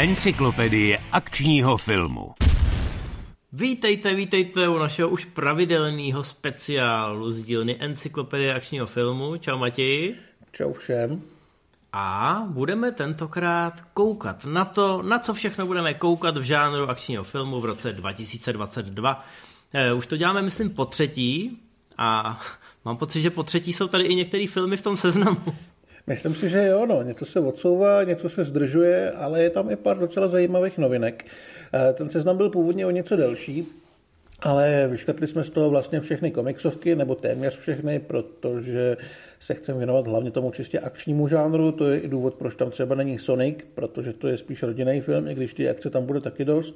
Encyklopedie akčního filmu. Vítejte, vítejte u našeho už pravidelného speciálu z dílny Encyklopedie akčního filmu. Čau Matěji. Čau všem. A budeme tentokrát koukat na to, na co všechno budeme koukat v žánru akčního filmu v roce 2022. Eh, už to děláme, myslím, po třetí a mám pocit, že po třetí jsou tady i některé filmy v tom seznamu. Myslím si, že jo, no. něco se odsouvá, něco se zdržuje, ale je tam i pár docela zajímavých novinek. Eh, ten seznam byl původně o něco delší, ale vyškrtli jsme z toho vlastně všechny komiksovky, nebo téměř všechny, protože se chceme věnovat hlavně tomu čistě akčnímu žánru. To je i důvod, proč tam třeba není Sonic, protože to je spíš rodinný film, i když ty akce tam bude taky dost.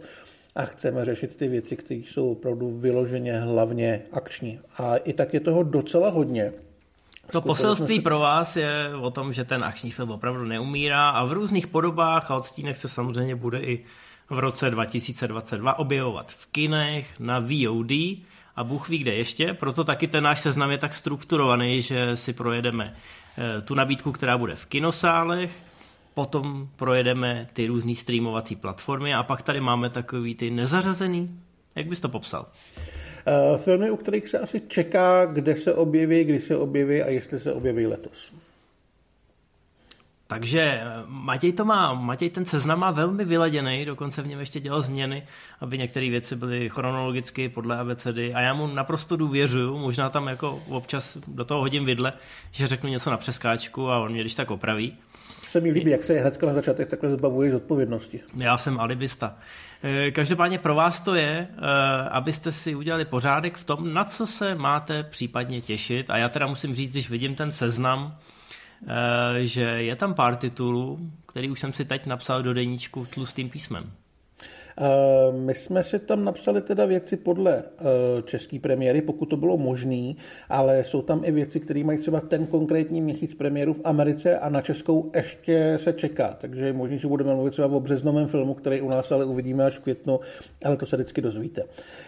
A chceme řešit ty věci, které jsou opravdu vyloženě hlavně akční. A i tak je toho docela hodně. To poselství pro vás je o tom, že ten akční film opravdu neumírá a v různých podobách a odstínech se samozřejmě bude i v roce 2022 objevovat v kinech, na VOD a Bůh ví kde ještě, proto taky ten náš seznam je tak strukturovaný, že si projedeme eh, tu nabídku, která bude v kinosálech, potom projedeme ty různé streamovací platformy a pak tady máme takový ty nezařazený. Jak bys to popsal? Uh, filmy, u kterých se asi čeká, kde se objeví, kdy se objeví a jestli se objeví letos. Takže eh, Matěj to má, Matěj ten seznam má velmi vyladěný, dokonce v něm ještě dělal změny, aby některé věci byly chronologicky podle abecedy a já mu naprosto důvěřuju, možná tam jako občas do toho hodím vidle, že řeknu něco na přeskáčku a on mě když tak opraví. Se mi líbí, jak se hnedka na začátek takhle zbavuje z odpovědnosti. Já jsem alibista. Eh, každopádně pro vás to je, eh, abyste si udělali pořádek v tom, na co se máte případně těšit. A já teda musím říct, když vidím ten seznam, Eh, že je tam pár titulů, který už jsem si teď napsal do deníčku tlustým písmem. Eh, my jsme si tam napsali teda věci podle eh, české premiéry, pokud to bylo možné, ale jsou tam i věci, které mají třeba ten konkrétní měsíc premiéru v Americe a na Českou ještě se čeká. Takže je možné, že budeme mluvit třeba o březnovém filmu, který u nás ale uvidíme až v květnu, ale to se vždycky dozvíte.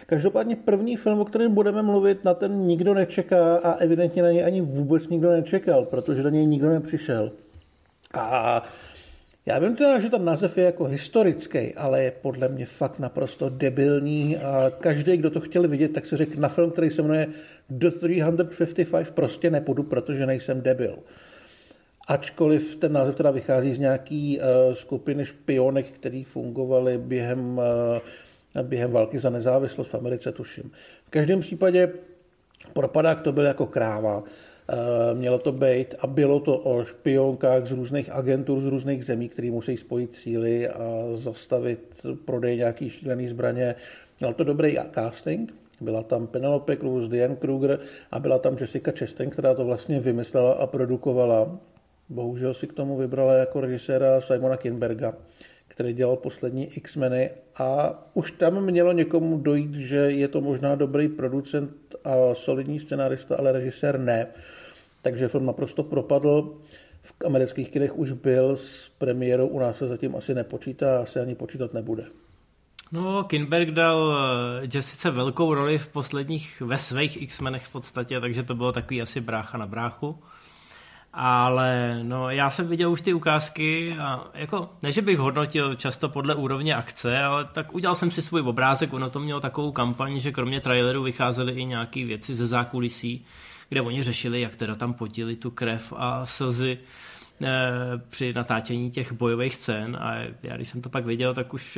Každopádně první film, o kterém budeme mluvit, na ten nikdo nečeká a evidentně na něj ani vůbec nikdo nečekal, protože na něj nikdo nepřišel. A já vím teda, že ten název je jako historický, ale je podle mě fakt naprosto debilní a každý, kdo to chtěl vidět, tak se řekl na film, který se jmenuje The 355, prostě nepůjdu, protože nejsem debil. Ačkoliv ten název teda vychází z nějaký uh, skupiny špionek, které fungovaly během, uh, během války za nezávislost v Americe, tuším. V každém případě propadák to byl jako kráva. Eh, mělo to být a bylo to o špionkách z různých agentur z různých zemí, které musí spojit síly a zastavit prodej nějaký šílený zbraně. Měl to dobrý casting, byla tam Penelope Cruz, Diane Kruger a byla tam Jessica Chastain, která to vlastně vymyslela a produkovala. Bohužel si k tomu vybrala jako režiséra Simona Kinberga, který dělal poslední X-meny a už tam mělo někomu dojít, že je to možná dobrý producent a solidní scenárista, ale režisér ne takže film naprosto propadl. V amerických kinech už byl s premiérou, u nás se zatím asi nepočítá, asi ani počítat nebude. No, Kinberg dal eh, Jessice velkou roli v posledních, ve svých X-menech v podstatě, takže to bylo takový asi brácha na bráchu. Ale no, já jsem viděl už ty ukázky a jako, ne, že bych hodnotil často podle úrovně akce, ale tak udělal jsem si svůj obrázek, ono to mělo takovou kampaň, že kromě traileru vycházely i nějaké věci ze zákulisí, kde oni řešili, jak teda tam potili tu krev a slzy eh, při natáčení těch bojových scén. A já když jsem to pak viděl, tak už...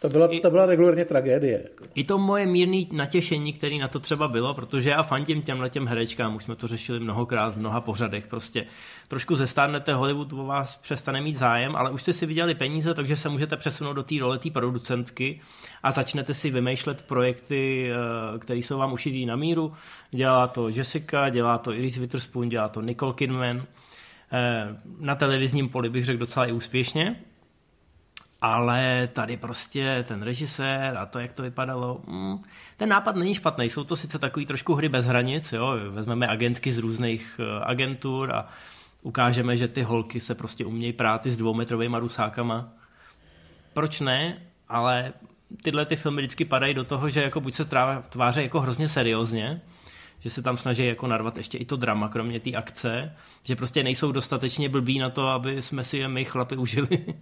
To byla, to byla regulárně tragédie. I to moje mírné natěšení, které na to třeba bylo, protože já fandím těmhle těm herečkám, už jsme to řešili mnohokrát v mnoha pořadech, prostě trošku zestárnete Hollywood o vás přestane mít zájem, ale už jste si viděli peníze, takže se můžete přesunout do té role té producentky a začnete si vymýšlet projekty, eh, které jsou vám ušitý na míru. Dělá to Jessica, dělá to Iris Witherspoon, dělá to Nicole Kidman. Eh, na televizním poli bych řekl docela i úspěšně, ale tady prostě ten režisér a to, jak to vypadalo, mm, ten nápad není špatný. Jsou to sice takový trošku hry bez hranic, jo? vezmeme agentky z různých eh, agentur a ukážeme, že ty holky se prostě umějí prát s dvoumetrovými rusákama. Proč ne? Ale tyhle ty filmy vždycky padají do toho, že jako buď se tváří jako hrozně seriózně, že se tam snaží jako narvat ještě i to drama, kromě té akce, že prostě nejsou dostatečně blbí na to, aby jsme si je my chlapi užili.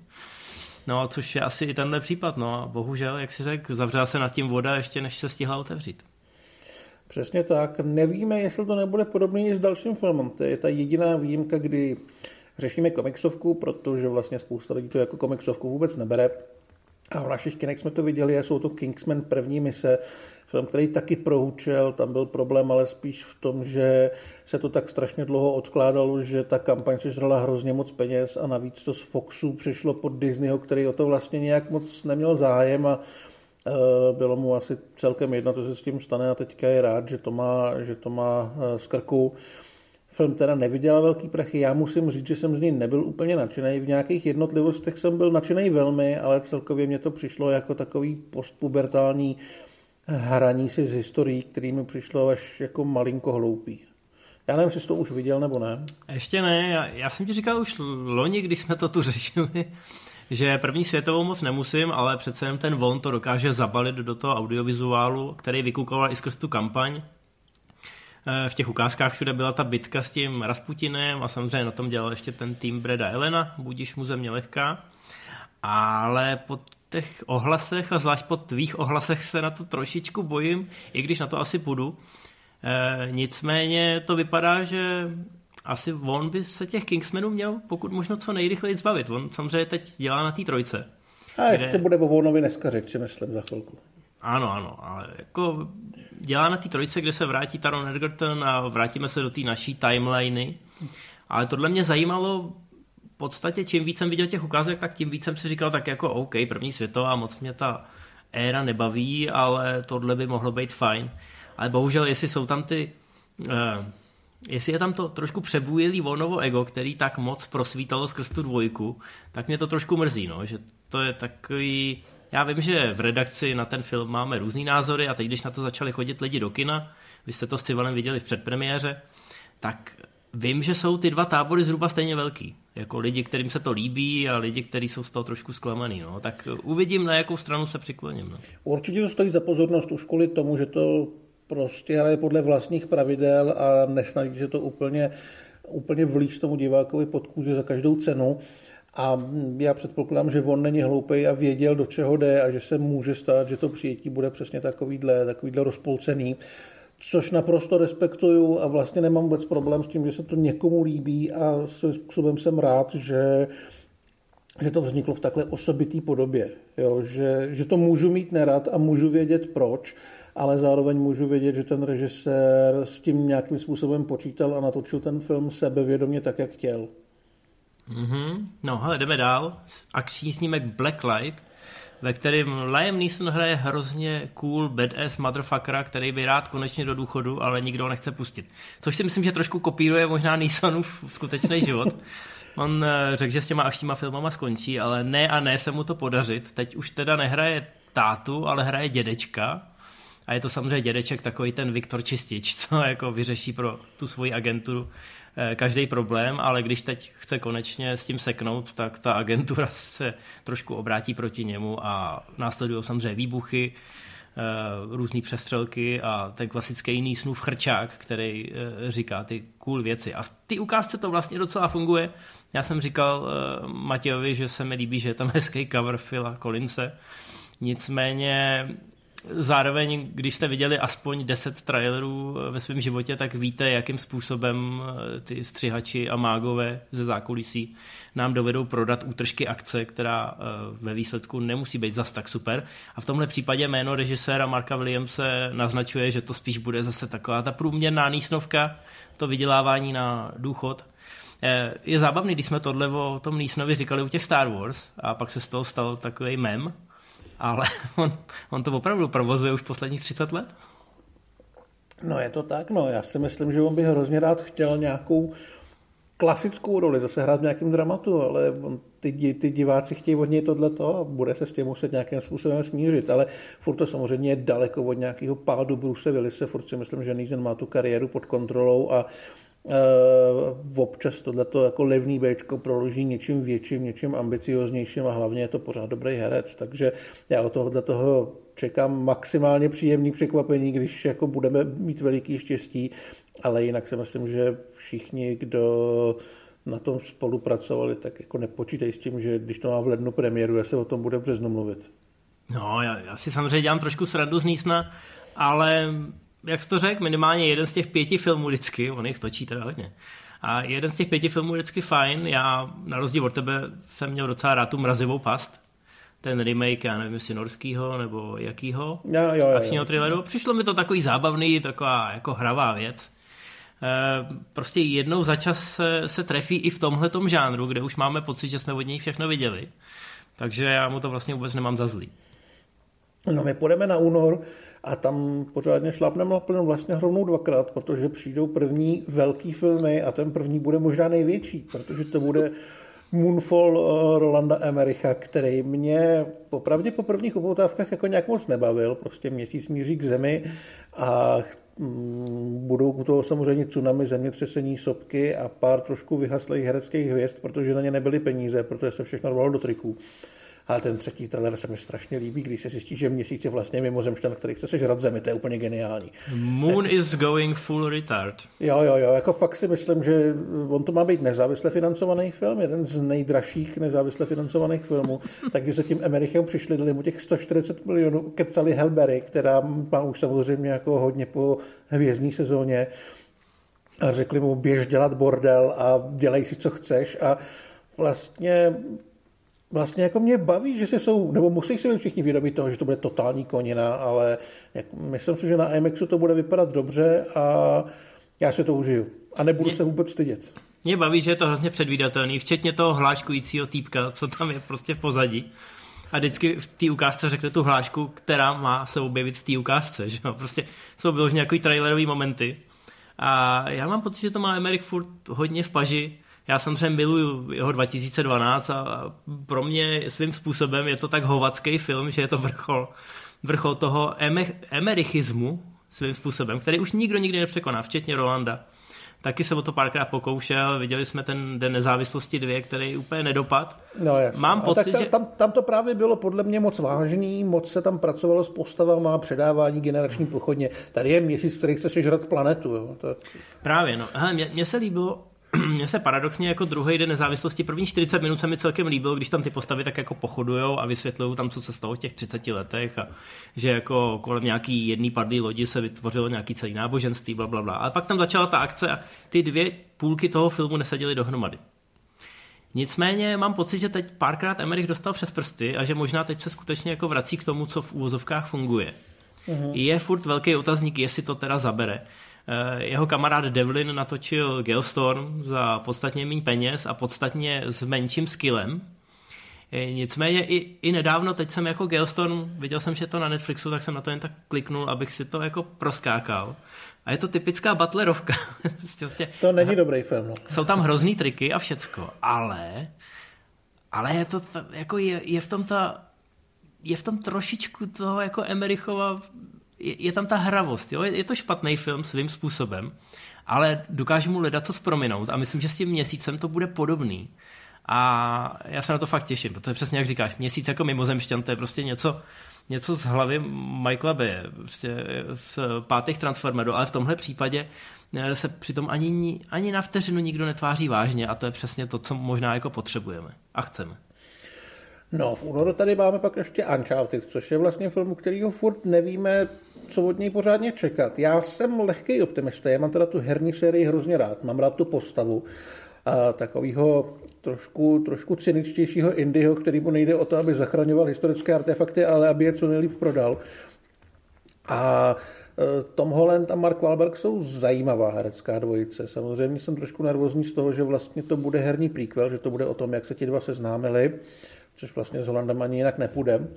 No, což je asi i tenhle případ, no a bohužel, jak si řekl, zavřela se nad tím voda ještě než se stihla otevřít. Přesně tak. Nevíme, jestli to nebude podobný i s dalším filmem. To je ta jediná výjimka, kdy řešíme komiksovku, protože vlastně spousta lidí to jako komiksovku vůbec nebere. A v našich kinech jsme to viděli a jsou to Kingsman první mise, film, který taky prohučel, tam byl problém, ale spíš v tom, že se to tak strašně dlouho odkládalo, že ta kampaň se hrozně moc peněz a navíc to z Foxu přišlo pod Disneyho, který o to vlastně nějak moc neměl zájem a e, bylo mu asi celkem jedno, co se s tím stane a teďka je rád, že to má, že to má e, z krku. Film teda nevydělal velký prachy, já musím říct, že jsem z něj nebyl úplně nadšený. V nějakých jednotlivostech jsem byl nadšený velmi, ale celkově mě to přišlo jako takový postpubertální hraní si z historií, který mi přišlo až jako malinko hloupý. Já nevím, jestli to už viděl nebo ne. Ještě ne, já, já jsem ti říkal už loni, když jsme to tu řešili, že první světovou moc nemusím, ale přece jen ten von to dokáže zabalit do toho audiovizuálu, který vykukoval i skrz tu kampaň. Eh, v těch ukázkách všude byla ta bitka s tím Rasputinem a samozřejmě na tom dělal ještě ten tým Breda Elena, budíš mu země lehká. Ale pod těch ohlasech a zvlášť po tvých ohlasech se na to trošičku bojím, i když na to asi půjdu. E, nicméně to vypadá, že asi on by se těch Kingsmenů měl pokud možno co nejrychleji zbavit. On samozřejmě teď dělá na té trojce. A kde... ještě bude o Vonovi dneska řeč, myslím, za chvilku. Ano, ano, ale jako dělá na té trojce, kde se vrátí Taron Egerton a vrátíme se do té naší timeliny. Ale tohle mě zajímalo podstatě čím víc jsem viděl těch ukázek, tak tím víc jsem si říkal tak jako OK, první světová, moc mě ta éra nebaví, ale tohle by mohlo být fajn. Ale bohužel, jestli jsou tam ty... Uh, jestli je tam to trošku přebůjelý Vonovo ego, který tak moc prosvítalo skrz tu dvojku, tak mě to trošku mrzí, no, že to je takový... Já vím, že v redakci na ten film máme různý názory a teď, když na to začali chodit lidi do kina, vy jste to s Civalem viděli v předpremiéře, tak vím, že jsou ty dva tábory zhruba stejně velký. Jako lidi, kterým se to líbí a lidi, kteří jsou z toho trošku zklamaný. No. Tak uvidím, na jakou stranu se přikloním. No. Určitě to stojí za pozornost už kvůli tomu, že to prostě hraje podle vlastních pravidel a nesnaží že to úplně, úplně vlíž tomu divákovi pod kůži za každou cenu. A já předpokládám, že on není hloupý a věděl, do čeho jde a že se může stát, že to přijetí bude přesně takovýhle, takovýhle rozpolcený což naprosto respektuju a vlastně nemám vůbec problém s tím, že se to někomu líbí a svým způsobem jsem rád, že, že to vzniklo v takhle osobitý podobě. Jo? Že, že to můžu mít nerad a můžu vědět proč, ale zároveň můžu vědět, že ten režisér s tím nějakým způsobem počítal a natočil ten film sebevědomě tak, jak chtěl. Mm-hmm. No, hele, jdeme dál. Akční snímek Blacklight ve kterém Liam Neeson hraje hrozně cool badass motherfuckera, který by rád konečně do důchodu, ale nikdo ho nechce pustit. Což si myslím, že trošku kopíruje možná Neesonův skutečný život. On eh, řekl, že s těma akčníma filmama skončí, ale ne a ne se mu to podařit. Teď už teda nehraje tátu, ale hraje dědečka. A je to samozřejmě dědeček takový ten Viktor Čistič, co jako vyřeší pro tu svoji agenturu každý problém, ale když teď chce konečně s tím seknout, tak ta agentura se trošku obrátí proti němu a následují samozřejmě výbuchy, eh, různé přestřelky a ten klasický jiný snův chrčák, který eh, říká ty cool věci. A v té ukázce to vlastně docela funguje. Já jsem říkal Matějovi, že se mi líbí, že je tam hezký cover Phila Collinse. Nicméně zároveň, když jste viděli aspoň 10 trailerů ve svém životě, tak víte, jakým způsobem eh, ty střihači a mágové ze zákulisí nám dovedou prodat útržky akce, která eh, ve výsledku nemusí být zas tak super. A v tomhle případě jméno režiséra Marka Williamse naznačuje, že to spíš bude zase taková ta průměrná nísnovka, to vydělávání na důchod. Eh, je zábavný, když jsme tohle o tom Nísnovi říkali u těch Star Wars a pak se z toho stal takový mem, ale on, on to opravdu provozuje už posledních 30 let? No je to tak, no. Já si myslím, že on by hrozně rád chtěl nějakou klasickou roli, zase hrát v nějakém dramatu, ale ty, ty diváci chtějí od něj tohleto a bude se s tím muset nějakým způsobem smířit, ale furt to samozřejmě je daleko od nějakého pádu Bruce Willise, furt si myslím, že Neeson má tu kariéru pod kontrolou a občas tohleto jako levný Bčko proloží něčím větším, něčím ambicioznějším a hlavně je to pořád dobrý herec, takže já od tohohle toho čekám maximálně příjemný překvapení, když jako budeme mít veliký štěstí, ale jinak si myslím, že všichni, kdo na tom spolupracovali, tak jako nepočítej s tím, že když to má v lednu premiéru, já se o tom bude v březnu mluvit. No, já, já si samozřejmě dělám trošku srandu z Nísna, ale jak jsi to řekl, minimálně jeden z těch pěti filmů vždycky, on jich točí teda hodně, a jeden z těch pěti filmů je vždycky fajn. Já na rozdíl od tebe jsem měl docela rád tu mrazivou past. Ten remake, já nevím, jestli norskýho nebo jakýho jo, jo, jo, akčního thrilleru. Přišlo mi to takový zábavný, taková jako hravá věc. E, prostě jednou za čas se, se trefí i v tomhle žánru, kde už máme pocit, že jsme od něj všechno viděli. Takže já mu to vlastně vůbec nemám za zlý. No my půjdeme na únor a tam pořádně šlapneme na plnou vlastně rovnou dvakrát, protože přijdou první velký filmy a ten první bude možná největší, protože to bude Moonfall eh, Rolanda Emericha, který mě popravdě po prvních upoutávkách jako nějak moc nebavil, prostě měsíc míří k zemi a mm, budou u toho samozřejmě tsunami, zemětřesení, sopky a pár trošku vyhaslých hereckých hvězd, protože na ně nebyly peníze, protože se všechno rvalo do triků ale ten třetí trailer se mi strašně líbí, když se zjistí, že měsíc je vlastně mimozemšťan, který chce sežrat zemi, to je úplně geniální. Moon tak, is going full retard. Jo, jo, jo, jako fakt si myslím, že on to má být nezávisle financovaný film, jeden z nejdražších nezávisle financovaných filmů, tak když za tím Emerichem přišli, dali mu těch 140 milionů, kecali Helbery, která má už samozřejmě jako hodně po hvězdní sezóně, a řekli mu, běž dělat bordel a dělej si, co chceš a vlastně vlastně jako mě baví, že se jsou, nebo musí si být všichni vědomit toho, že to bude totální konina, ale jak, myslím si, že na IMAXu to bude vypadat dobře a já se to užiju. A nebudu mě, se vůbec stydět. Mě baví, že je to hrozně předvídatelný, včetně toho hláškujícího týpka, co tam je prostě v pozadí. A vždycky v té ukázce řekne tu hlášku, která má se objevit v té ukázce. Že jo? Prostě jsou vyloženě nějaký trailerový momenty. A já mám pocit, že to má Emmerich furt hodně v paži já samozřejmě miluju jeho 2012 a pro mě svým způsobem je to tak hovacký film, že je to vrchol, vrchol toho emerichismu svým způsobem, který už nikdo nikdy nepřekoná, včetně Rolanda. Taky se o to párkrát pokoušel, viděli jsme ten Den nezávislosti dvě, který úplně nedopad. No jasně. Mám pocit, tak tam, že... tam, tam to právě bylo podle mě moc vážný, moc se tam pracovalo s postavama, předávání generační pochodně. Tady je měsíc, který chce sežrat planetu. Jo. To... Právě, no. Hele, mě se líbilo, mně se paradoxně jako druhý den nezávislosti, první 40 minut se mi celkem líbilo, když tam ty postavy tak jako pochodujou a vysvětlují tam, co se stalo v těch 30 letech a že jako kolem nějaký jedný padlý lodi se vytvořilo nějaký celý náboženství, bla, bla, bla. Ale pak tam začala ta akce a ty dvě půlky toho filmu neseděly dohromady. Nicméně mám pocit, že teď párkrát Emerich dostal přes prsty a že možná teď se skutečně jako vrací k tomu, co v úvozovkách funguje. Mm-hmm. Je furt velký otazník, jestli to teda zabere. Eh, jeho kamarád Devlin natočil Gelstorm za podstatně méně peněz a podstatně s menším skillem. Eh, nicméně i, i nedávno, teď jsem jako Gelstorm, viděl jsem, že to na Netflixu, tak jsem na to jen tak kliknul, abych si to jako proskákal. A je to typická butlerovka. Prostě, prostě to není dobrý film. No. Jsou tam hrozný triky a všecko, ale ale je to jako je, je v tom ta je v tom trošičku toho jako Emerichova je, je tam ta hravost. Jo? Je, je to špatný film svým způsobem, ale dokážu mu ledat co zprominout a myslím, že s tím měsícem to bude podobný. A já se na to fakt těším, protože přesně jak říkáš, měsíc jako mimozemšťan, to je prostě něco, něco z hlavy Michaela Bay, prostě z pátých Transformerů, ale v tomhle případě eh, se přitom ani, ani na vteřinu nikdo netváří vážně a to je přesně to, co možná jako potřebujeme a chceme. No, v únoru tady máme pak ještě Uncharted, což je vlastně film, kterýho furt nevíme, co od něj pořádně čekat. Já jsem lehký optimista, já mám teda tu herní sérii hrozně rád, mám rád tu postavu takového trošku, trošku cyničtějšího Indyho, který mu nejde o to, aby zachraňoval historické artefakty, ale aby je co nejlíp prodal. A e, Tom Holland a Mark Wahlberg jsou zajímavá herecká dvojice. Samozřejmě jsem trošku nervózní z toho, že vlastně to bude herní prequel, že to bude o tom, jak se ti dva seznámili, což vlastně s Hollandem ani jinak nepůjde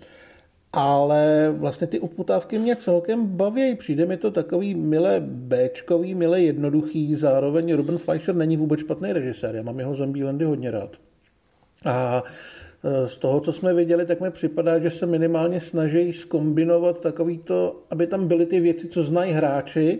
ale vlastně ty uputávky mě celkem baví. Přijde mi to takový milé Bčkový, milé jednoduchý, zároveň Ruben Fleischer není vůbec špatný režisér, já mám jeho Zombielandy hodně rád. A e, z toho, co jsme viděli, tak mi připadá, že se minimálně snaží skombinovat takový to, aby tam byly ty věci, co znají hráči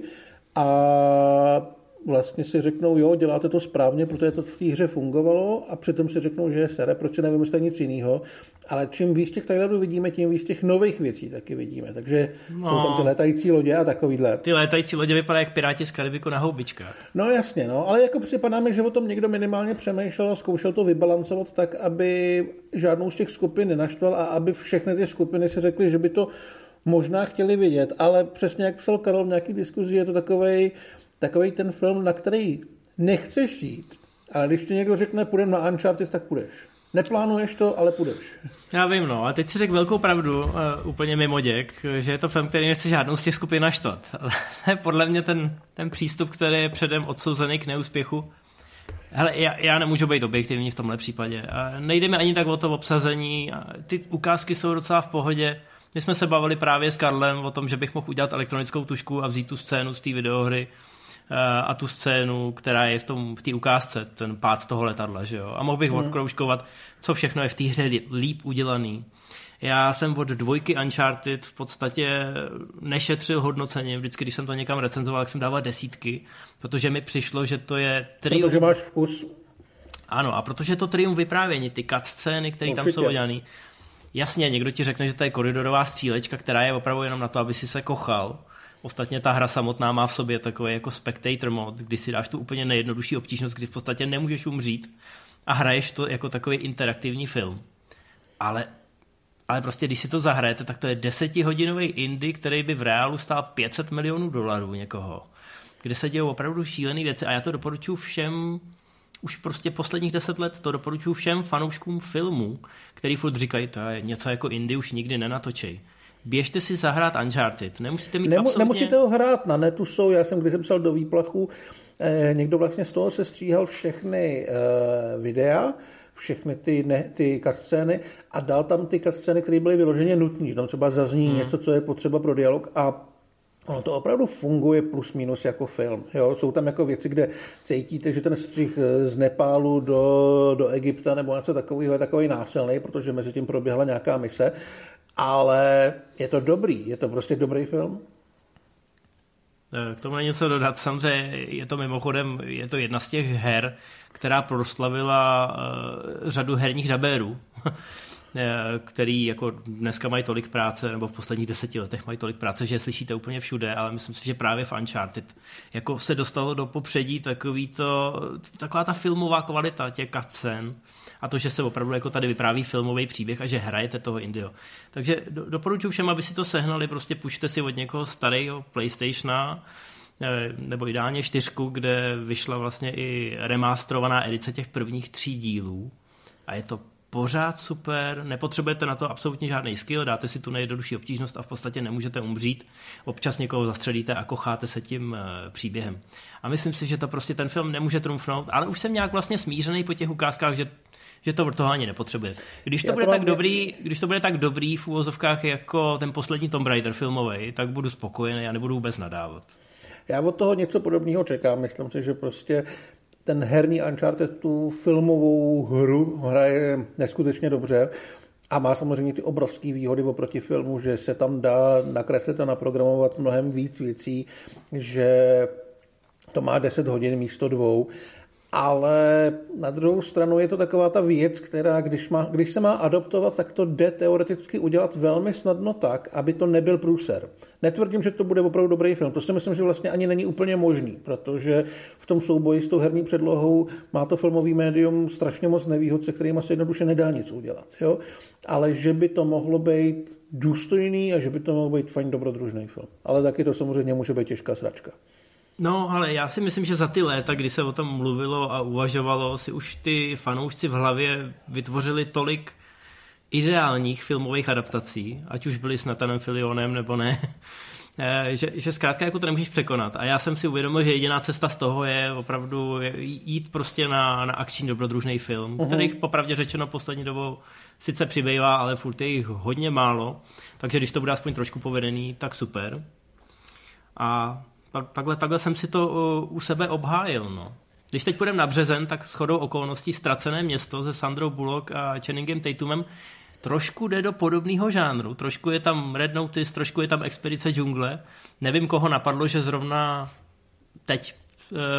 a vlastně si řeknou, jo, děláte to správně, protože to v té hře fungovalo a přitom si řeknou, že je sere, proč si nevymyslet nic jiného. Ale čím víc těch trailerů vidíme, tím víc těch nových věcí taky vidíme. Takže no, jsou tam ty létající lodě a takovýhle. Ty létající lodě vypadají jak piráti z Karibiku na houbičkách. No jasně, no, ale jako připadá mi, že o tom někdo minimálně přemýšlel a zkoušel to vybalancovat tak, aby žádnou z těch skupin nenaštval a aby všechny ty skupiny si řekly, že by to možná chtěli vidět, ale přesně jak psal Karol v nějaký diskuzi, je to takovej, takovej ten film, na který nechceš jít, ale když ti někdo řekne, půjdeme na Uncharted, tak půjdeš. Neplánuješ to, ale půjdeš. Já vím, no. A teď si řekl velkou pravdu, uh, úplně mimo děk, že je to film, který nechce žádnou z těch skupin naštvat. Ale podle mě ten, ten přístup, který je předem odsouzený k neúspěchu, Hele, já, já nemůžu být objektivní v tomhle případě. A nejde mi ani tak o to obsazení. Ty ukázky jsou docela v pohodě. My jsme se bavili právě s Karlem o tom, že bych mohl udělat elektronickou tušku a vzít tu scénu z té videohry a tu scénu, která je v tom v té ukázce, ten pád toho letadla, že jo. A mohl bych hmm. odkroužkovat, co všechno je v té hře líp udělaný. Já jsem od dvojky Uncharted v podstatě nešetřil hodnocení. Vždycky, když jsem to někam recenzoval, tak jsem dával desítky, protože mi přišlo, že to je triumf. Protože máš vkus. Ano, a protože je to triumf vyprávění, ty cutscény, které tam jsou udělané. Jasně, někdo ti řekne, že to je koridorová střílečka, která je opravdu jenom na to, aby si se kochal. Ostatně ta hra samotná má v sobě takový jako spectator mod, kdy si dáš tu úplně nejjednodušší obtížnost, kdy v podstatě nemůžeš umřít a hraješ to jako takový interaktivní film. Ale ale prostě když si to zahrajete, tak to je desetihodinový indie, který by v reálu stál 500 milionů dolarů někoho. Kde se dějou opravdu šílené věci a já to doporučuji všem, už prostě posledních deset let to doporučuji všem fanouškům filmů, který furt říkají, to je něco jako indie, už nikdy nenatočej. Běžte si zahrát Uncharted. Nemusíte mít Nemu, absolutně... Nemusíte ho hrát, na netu jsou, já jsem když jsem psal do výplachu, eh, někdo vlastně z toho se stříhal všechny eh, videa, všechny ty, ne, ty cutscény a dal tam ty cutscény, které byly vyloženě nutné. Tam třeba zazní hmm. něco, co je potřeba pro dialog a Ono to opravdu funguje plus minus jako film. Jo? Jsou tam jako věci, kde cítíte, že ten střih z Nepálu do, do Egypta nebo něco takového je takový násilný, protože mezi tím proběhla nějaká mise, ale je to dobrý, je to prostě dobrý film. K tomu není něco dodat. Samozřejmě je to mimochodem, je to jedna z těch her, která proslavila uh, řadu herních dabérů, eh, který jako dneska mají tolik práce, nebo v posledních deseti letech mají tolik práce, že je slyšíte úplně všude, ale myslím si, že právě v Uncharted jako se dostalo do popředí takový to, taková ta filmová kvalita těch cutscén a to, že se opravdu jako tady vypráví filmový příběh a že hrajete toho Indio. Takže do, doporučuji všem, aby si to sehnali, prostě pušte si od někoho starého PlayStationa, Eh, nebo ideálně čtyřku, kde vyšla vlastně i remasterovaná edice těch prvních tří dílů a je to pořád super, nepotřebujete na to absolutně žádný skill, dáte si tu nejjednodušší obtížnost a v podstatě nemůžete umřít, občas někoho zastřelíte a kocháte se tím eh, příběhem. A myslím si, že to prostě ten film nemůže trumfnout, ale už jsem nějak vlastně smířený po těch ukázkách, že že to toho ani nepotřebuje. Když to, to bude tak dobrý, když to bude tak dobrý v úvozovkách jako ten poslední Tomb Raider filmový, tak budu spokojený a nebudu vůbec nadávat. Já od toho něco podobného čekám. Myslím si, že prostě ten herní Uncharted tu filmovou hru hraje neskutečně dobře a má samozřejmě ty obrovské výhody oproti filmu, že se tam dá nakreslit a naprogramovat mnohem víc věcí, že to má 10 hodin místo dvou ale na druhou stranu je to taková ta věc, která když, má, když se má adoptovat, tak to jde teoreticky udělat velmi snadno tak, aby to nebyl průser. Netvrdím, že to bude opravdu dobrý film. To si myslím, že vlastně ani není úplně možný, protože v tom souboji s tou herní předlohou má to filmový médium strašně moc nevýhod, se kterými se jednoduše nedá nic udělat. Jo? Ale že by to mohlo být důstojný a že by to mohl být fajn dobrodružný film. Ale taky to samozřejmě může být těžká sračka. No, ale já si myslím, že za ty léta, kdy se o tom mluvilo a uvažovalo, si už ty fanoušci v hlavě vytvořili tolik ideálních filmových adaptací, ať už byli s Natanem Filionem nebo ne, eh, že, že zkrátka jako to nemůžeš překonat. A já jsem si uvědomil, že jediná cesta z toho je opravdu jít prostě na, na akční dobrodružný film, uh-huh. kterých popravdě řečeno poslední dobou sice přibývá, ale furt je jich hodně málo, takže když to bude aspoň trošku povedený, tak super. A takhle, takhle jsem si to uh, u sebe obhájil. No. Když teď půjdeme na březen, tak shodou okolností Ztracené město se Sandrou Bullock a Channingem Tatumem trošku jde do podobného žánru. Trošku je tam Red Notice, trošku je tam Expedice džungle. Nevím, koho napadlo, že zrovna teď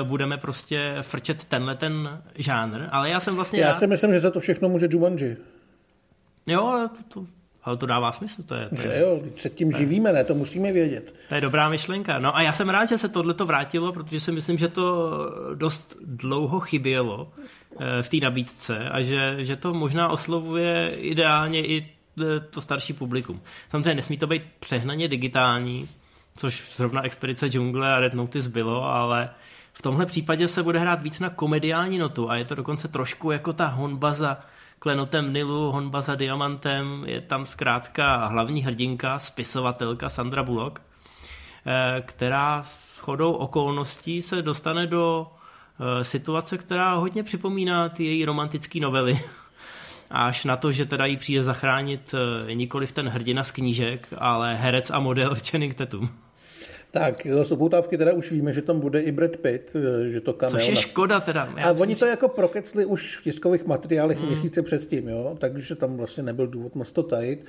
budeme prostě frčet tenhle ten žánr, ale já jsem vlastně... Já si myslím, že za to všechno může Jumanji. Jo, ale to, to, ale to dává smysl. To je, to Že je, jo, se tím živíme, ne, to musíme vědět. to je dobrá myšlenka. No a já jsem rád, že se tohle to vrátilo, protože si myslím, že to dost dlouho chybělo eh, v té nabídce a že, že to možná oslovuje ideálně i eh, to starší publikum. Samozřejmě nesmí to být přehnaně digitální, což zrovna Expedice džungle a Red Notice bylo, ale v tomhle případě se bude hrát víc na komediální notu a je to dokonce trošku jako ta honba za klenotem Nilu, honba za diamantem, je tam zkrátka hlavní hrdinka, spisovatelka Sandra Bullock, eh, která s chodou okolností se dostane do eh, situace, která hodně připomíná ty její romantické novely. Až na to, že teda jí přijde zachránit eh, nikoliv ten hrdina z knížek, ale herec a model Channing Tatum. Tak, z upoutávky teda už víme, že tam bude i Brad Pitt, eh, že to cameo. Což je škoda teda. A myslím, oni to jako prokecli už v tiskových materiálech Hmm. měsíce předtím, jo? takže tam vlastně nebyl důvod moc to tajit.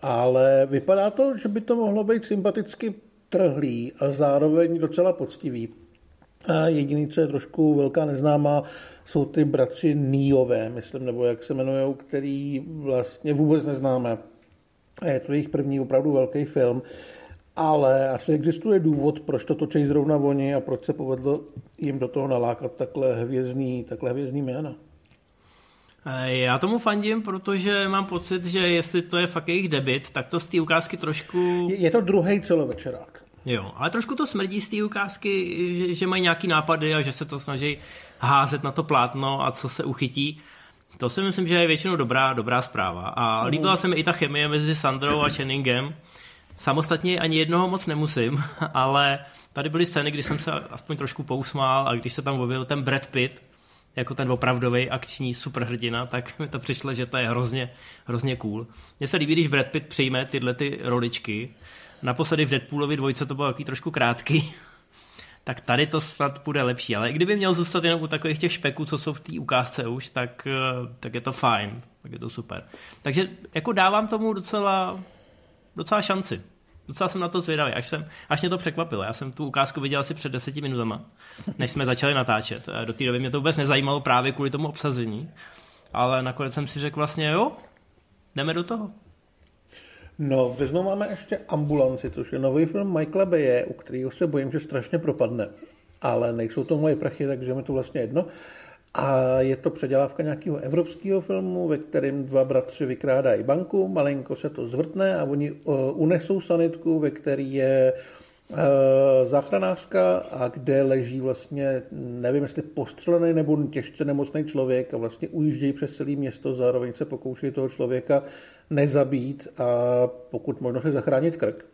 Ale vypadá to, že by to mohlo být sympaticky trhlý a zároveň docela poctivý. A jediný, co je trošku velká neznámá, jsou ty bratři Níové, myslím, nebo jak se jmenují, který vlastně vůbec neznáme. A je to jejich první opravdu velký film. Ale asi existuje důvod, proč to točí zrovna oni a proč se povedlo jim do toho nalákat takhle hvězdný, takhle hvězdný jména. Eh, Já tomu fandím, protože mám pocit, že jestli to je fakt jejich debit, tak to z té ukázky trošku... Je, je to druhý celovečerák. Jo, ale trošku to smrdí z té ukázky, že, že mají nějaký nápady a že se to snaží házet na to plátno a co se uchytí. To si myslím, že je většinou dobrá, dobrá zpráva. A líbila se mi i ta chemie mezi Sandrou a Channingem. Samostatně ani jednoho moc nemusím, ale tady byly scény, kdy jsem se aspoň trošku pousmál a když se tam objevil ten Brad Pitt, jako ten opravdový akční superhrdina, tak mi to přišlo, že to je hrozně, hrozně cool. Mně se líbí, když Brad Pitt přijme tyhle ty roličky. Naposledy v Deadpoolovi dvojce to bylo taky trošku krátký, tak tady to snad bude lepší. Ale kdyby měl zůstat jenom u takových těch špeků, co jsou v té ukázce už, tak, eh, tak je to fajn, tak je to super. Takže jako dávám tomu docela, docela šanci. Docela jsem na to zvědavý, až, jsem, až mě to překvapilo. Já jsem tu ukázku viděl asi před deseti minutama, než jsme začali natáčet. Eh, Do té doby mě to vůbec nezajímalo právě kvůli tomu obsazení. Ale nakonec jsem si řekl vlastně, jo, jdeme do toho. No, v máme ještě Ambulanci, což je nový film Michaela Baye, u kterého se bojím, že strašně propadne. Ale nejsou to moje prachy, takže mi to vlastně jedno. A je to předělávka nějakého evropského filmu, ve kterém dva bratři vykrádají banku, malinko se to zvrtne a oni uh, unesou sanitku, ve který je uh, záchranářka a kde leží vlastně, nevím jestli postřelený nebo těžce nemocný člověk a vlastně ujíždějí přes celé město, zároveň se pokouší toho člověka nezabít a pokud možno si zachránit krk.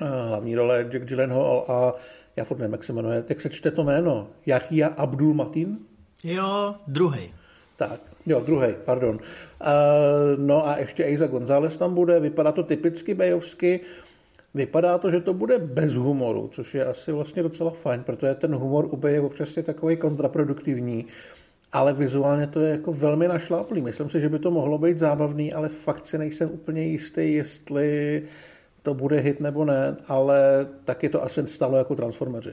A Hlavní role Jack Gyllenhaal a já furt nevím, jak se jmenuje, jak se čte to jméno, Yahya Abdul Matin? Jo, druhý. Tak, jo, druhý, pardon. Uh, no a ještě Eiza González tam bude, vypadá to typicky bejovsky, vypadá to, že to bude bez humoru, což je asi vlastně docela fajn, protože ten humor u Bej je občas je takový kontraproduktivní, ale vizuálně to je jako velmi našláplý. Myslím si, že by to mohlo být zábavný, ale fakt si nejsem úplně jistý, jestli to bude hit nebo ne, ale taky to asi stalo jako Transformeři.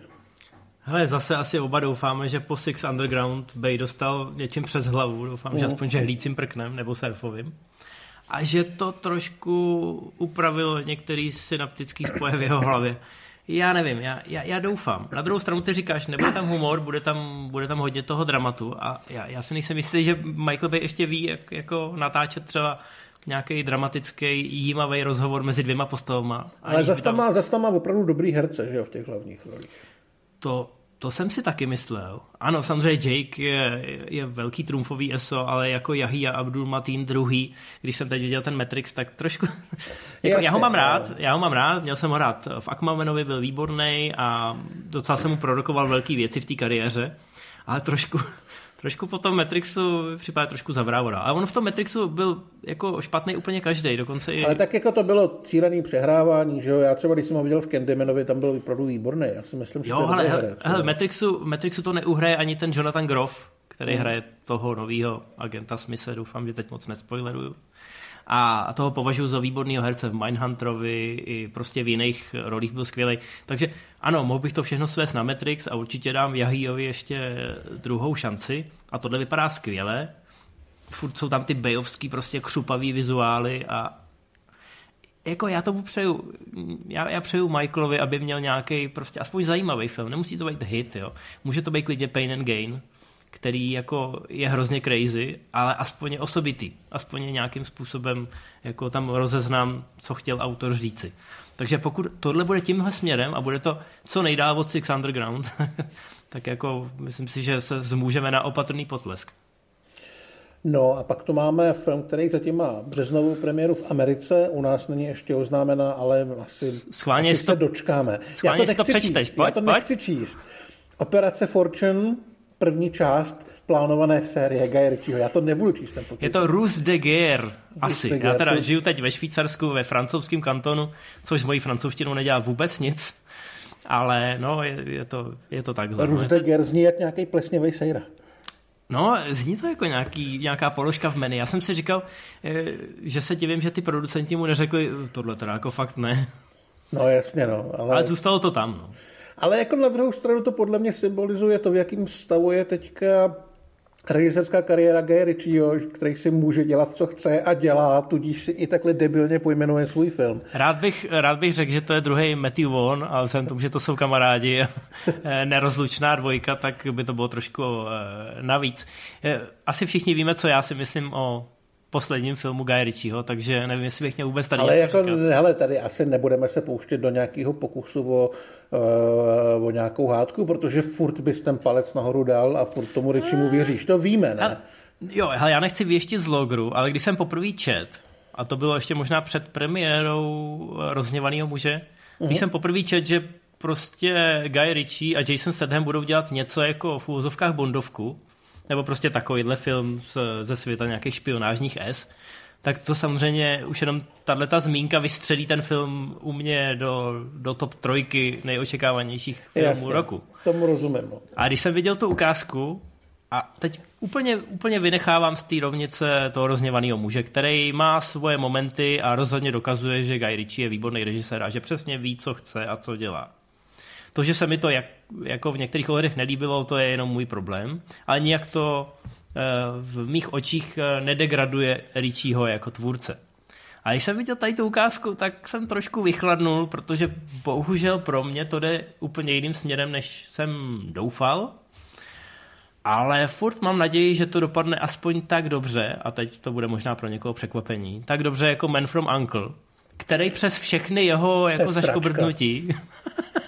Hele, zase asi oba doufáme, že po Six Underground Bay dostal něčím přes hlavu. Doufám, že aspoň žehlícím prknem nebo surfovým. A že to trošku upravilo některý synaptický spoje v jeho hlavě. Já nevím, já, já, já doufám. Na druhou stranu ty říkáš, nebude tam humor, bude tam, bude tam hodně toho dramatu a já, já si nejsem jistý, že Michael Bay ještě ví, jak jako natáčet třeba nějaký dramatický, jímavý rozhovor mezi dvěma postavama. Ale zase tam, má, zas tam má opravdu dobrý herce, že jo, v těch hlavních rolích. To, to jsem si taky myslel. Ano, samozřejmě Jake je, je velký trumfový ESO, ale jako Yahya Abdul Mateen druhý, když jsem teď viděl ten Matrix, tak trošku... jako, Jasně, já ho mám ale- rád, já ho mám rád, měl jsem ho rád v Aquamanovi, byl výborný a docela jsem mu produkoval velké věci v té kariéře, ale trošku, trošku po tom Matrixu připadá trošku zavrávoda. A on v tom Matrixu byl jako špatný úplně každý, dokonce i... Ale tak jako to bylo cílený přehrávání, že jo? Já třeba, když jsem ho viděl v Candymanovi, tam byl opravdu výborný. Já si myslím, že to Jo, je hele, hele, Matrixu, Matrixu to neuhraje ani ten Jonathan Groff, který Hmm. hraje toho nového agenta Smise, doufám, že teď moc nespoileruju. A toho považuji za výborného herce v Mindhunterovi i prostě v jiných rolích byl skvělý. Takže ano, mohl bych to všechno svést na Matrix a určitě dám Jahýovi ještě druhou šanci a tohle vypadá skvěle. Furt jsou tam ty bejovský prostě křupavý vizuály a jako já tomu přeju, já, já přeju Michaelovi, aby měl nějaký prostě aspoň zajímavý film. Nemusí to být hit, jo. Může to být klidně Pain and Gain, který jako je hrozně crazy, ale aspoň je osobitý. Aspoň je nějakým způsobem jako tam rozeznám, co chtěl autor říci. Takže pokud tohle bude tímhle směrem a bude to co nejdál od Six Underground, tak jako myslím si, že se zmůžeme na opatrný potlesk. No a pak tu máme film, který zatím má březnovou premiéru v Americe, u nás není ještě oznámena, ale asi, schválně asi se to, dočkáme. Schválně já to, to přečteš, číst, pojď, já to pojď. nechci číst. Operace Fortune, první část plánované série Guy Ritchieho. Já to nebudu číst ten Je to Rus de Guerre, asi. De Guerre. Já teda to... žiju teď ve Švýcarsku, ve francouzském kantonu, což s mojí francouzštinou nedělá vůbec nic. Ale no, je, je, to, je to takhle. Rus no. de Guerre zní jak nějaký plesněvý sejra. No, zní to jako nějaký, nějaká položka v menu. Já jsem si říkal, eh, že se divím, že ty producenti mu neřekli, tohle teda jako fakt ne. No jasně, no. Ale, ale zůstalo to tam, no. Ale jako na druhou stranu to podle mě symbolizuje to, v jakém stavu je teďka režisérská kariéra Guy Ritchieho, který si může dělat, co chce a dělá, tudíž si i takhle debilně pojmenuje svůj film. Rád bych, rád bych řekl, že to je druhý Matthew Vaughn, ale vzhledem tomu, že to jsou kamarádi eh, nerozlučná dvojka, tak by to bylo trošku eh, navíc. Eh, asi všichni víme, co já si myslím o posledním filmu Guy Ritchieho, takže nevím, jestli bych měl vůbec tady Ale jako, říkat. hele, tady asi nebudeme se pouštět do nějakého pokusu o, o nějakou hádku, protože furt bys ten palec nahoru dal a furt tomu Ritchiemu věříš, to víme, ne? A, jo, hele, já nechci věštit z logru, ale když jsem poprvé čet, a to bylo ještě možná před premiérou Rozněvaného muže, uh-huh. když mhm. jsem poprvé čet, že prostě Guy Ritchie a Jason Statham budou dělat něco jako v úvozovkách Bondovku, nebo prostě takovýhle film ze světa nějakých špionážních S, tak to samozřejmě už jenom tahle ta zmínka vystřelí ten film u mě do, do top trojky nejočekávanějších filmů Jasně, roku. Tomu rozumím. No. A když jsem viděl tu ukázku, a teď úplně, úplně vynechávám z té rovnice toho rozněvaného muže, který má svoje momenty a rozhodně dokazuje, že Guy Ritchie je výborný režisér a že přesně ví, co chce a co dělá. To, že se mi to jak, jako v některých ohledech nelíbilo, to je jenom můj problém, ale nijak to v mých očích eh, nedegraduje Richieho jako tvůrce. A když jsem viděl tady tu ukázku, tak jsem trošku vychladnul, protože bohužel pro mě to jde úplně jiným směrem, než jsem doufal. Ale furt mám naději, že to dopadne aspoň tak dobře, a teď to bude možná pro někoho překvapení, tak dobře jako Man from Uncle, který přes všechny jeho jako zaškobrdnutí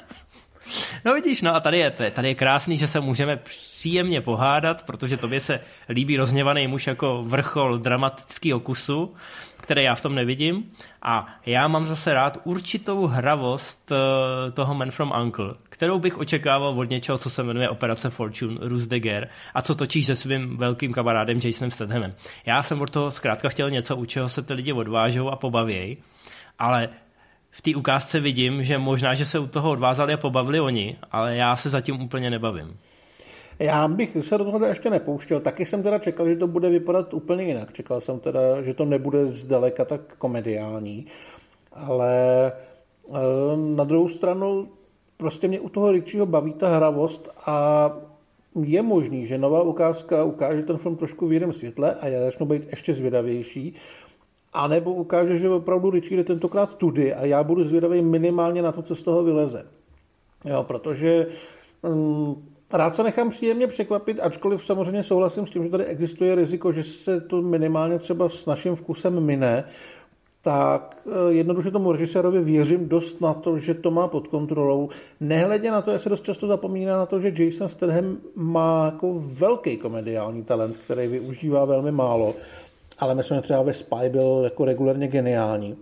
No vidíš, no a tady je, tady je krásný, že se můžeme příjemně pohádat, protože tobě se líbí rozněvaný muž jako vrchol dramatického kusu, které já v tom nevidím. A já mám zase rád určitou hravost eh, toho Man from Uncle, kterou bych očekával od něčeho, co se jmenuje Operace Fortune, Rus de Guerre, a co točíš se svým velkým kamarádem Jasonem Stathamem. Já jsem od toho zkrátka chtěl něco, u čeho se ty lidi odvážou a pobavějí, ale v té ukázce vidím, že možná, že se u toho odvázali a pobavili oni, ale já se zatím úplně nebavím. Já bych se do toho ještě nepouštěl. Taky jsem teda čekal, že to bude vypadat úplně jinak. Čekal jsem teda, že to nebude zdaleka tak komediální. Ale eh, na druhou stranu prostě mě u toho Richieho baví ta hravost a je možný, že nová ukázka ukáže ten film trošku v jiném světle a já začnu být ještě zvědavější, a nebo ukáže, že opravdu Richie jde tentokrát tudy a já budu zvědavý minimálně na to, co z toho vyleze. Jo, protože um, rád se nechám příjemně překvapit, ačkoliv samozřejmě souhlasím s tím, že tady existuje riziko, že se to minimálně třeba s naším vkusem mine, tak eh, jednoduše tomu režisérovi věřím dost na to, že to má pod kontrolou. Nehledě na to, jak se dost často zapomíná na to, že Jason Statham má jako velký komediální talent, který využívá velmi málo ale myslím, že třeba ve Spy byl jako regulárně geniální.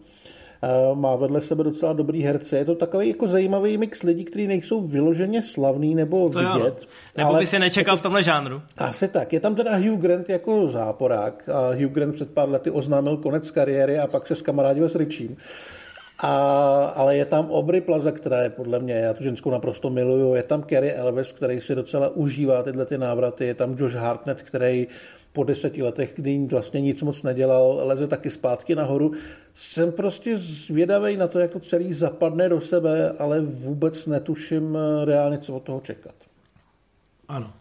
Eh, má vedle sebe docela dobrý herce. Je to takový jako zajímavý mix lidí, kteří nejsou vyloženě slavný nebo to vidět. Jo. Nebo ale by si nečekal jako, v tomhle žánru. Asi tak. Je tam teda Hugh Grant jako záporák. A Hugh Grant před pár lety oznámil konec kariéry a pak se skamarádil s Richiem. A, ale je tam Aubrey Plaza, která je podle mě, já tu ženskou naprosto miluju, je tam Kerry Elvis, který si docela užívá tyhle ty návraty, je tam Josh Hartnett, který po deseti letech, kdy vlastně nic moc nedělal, leze taky zpátky nahoru. Jsem prostě zvědavý na to, jak to celý zapadne do sebe, ale vůbec netuším eh, reálně, co od toho čekat. Ano.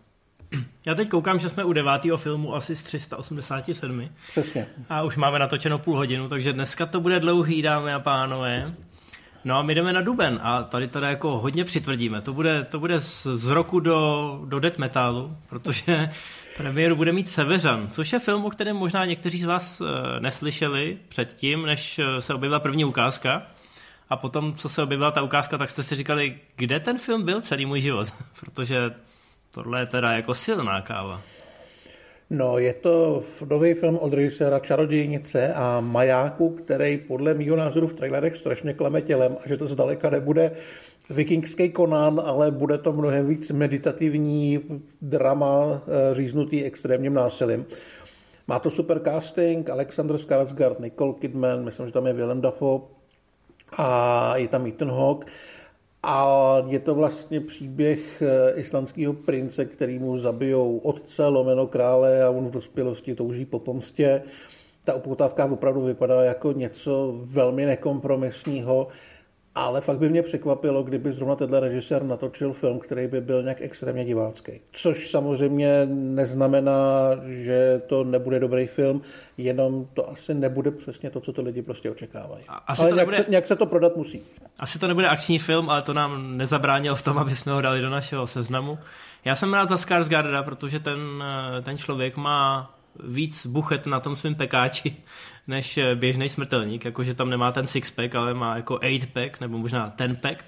Já teď koukám, že jsme u devátého filmu asi z 387. Přesně. A už máme natočeno půl hodinu, takže dneska to bude dlouhý, dámy a pánové. No a my jdeme na duben a tady teda jako hodně přitvrdíme. To bude, to bude z, z roku do, do death metalu, protože premiéru bude mít Severan, což je film, o kterém možná někteří z vás uh, neslyšeli předtím, než eh, se objevila první ukázka. A potom, co se objevila ta ukázka, tak jste si říkali, kde ten film byl celý můj život, protože tohle je teda jako silná káva. No, je to nový film od režiséra Čarodějnice a Majáku, který podle mého názoru v trailerech strašně klame tělem a že to zdaleka nebude vikingský Conan, ale bude to mnohem víc meditativní drama eh, říznutý extrémním násilím. Má to super casting, Alexander Skarsgård, Nicole Kidman, myslím, že tam je Willem Dafoe a je tam Ethan Hawke. A je to vlastně příběh eh, islandského prince, který mu zabijou otce, lomeno krále a on v dospělosti touží po pomstě. Ta upoutávka opravdu vypadá jako něco velmi nekompromisního. Ale fakt by mě překvapilo, kdyby zrovna tenhle režisér natočil film, který by byl nějak extrémně divácký. Což samozřejmě neznamená, že to nebude dobrý film, jenom to asi nebude přesně to, co to lidi prostě očekávají. Asi ale to nějak, nebude... se, nějak se to prodat musí. Asi to nebude akční film, ale to nám nezabránilo v tom, aby jsme ho dali do našeho seznamu. Já jsem rád za Skarsgarda, protože ten, ten člověk má víc buchet na tom svém pekáči, než běžný smrtelník, jakože tam nemá ten six-pack, ale má jako eight-pack, nebo možná ten-pack.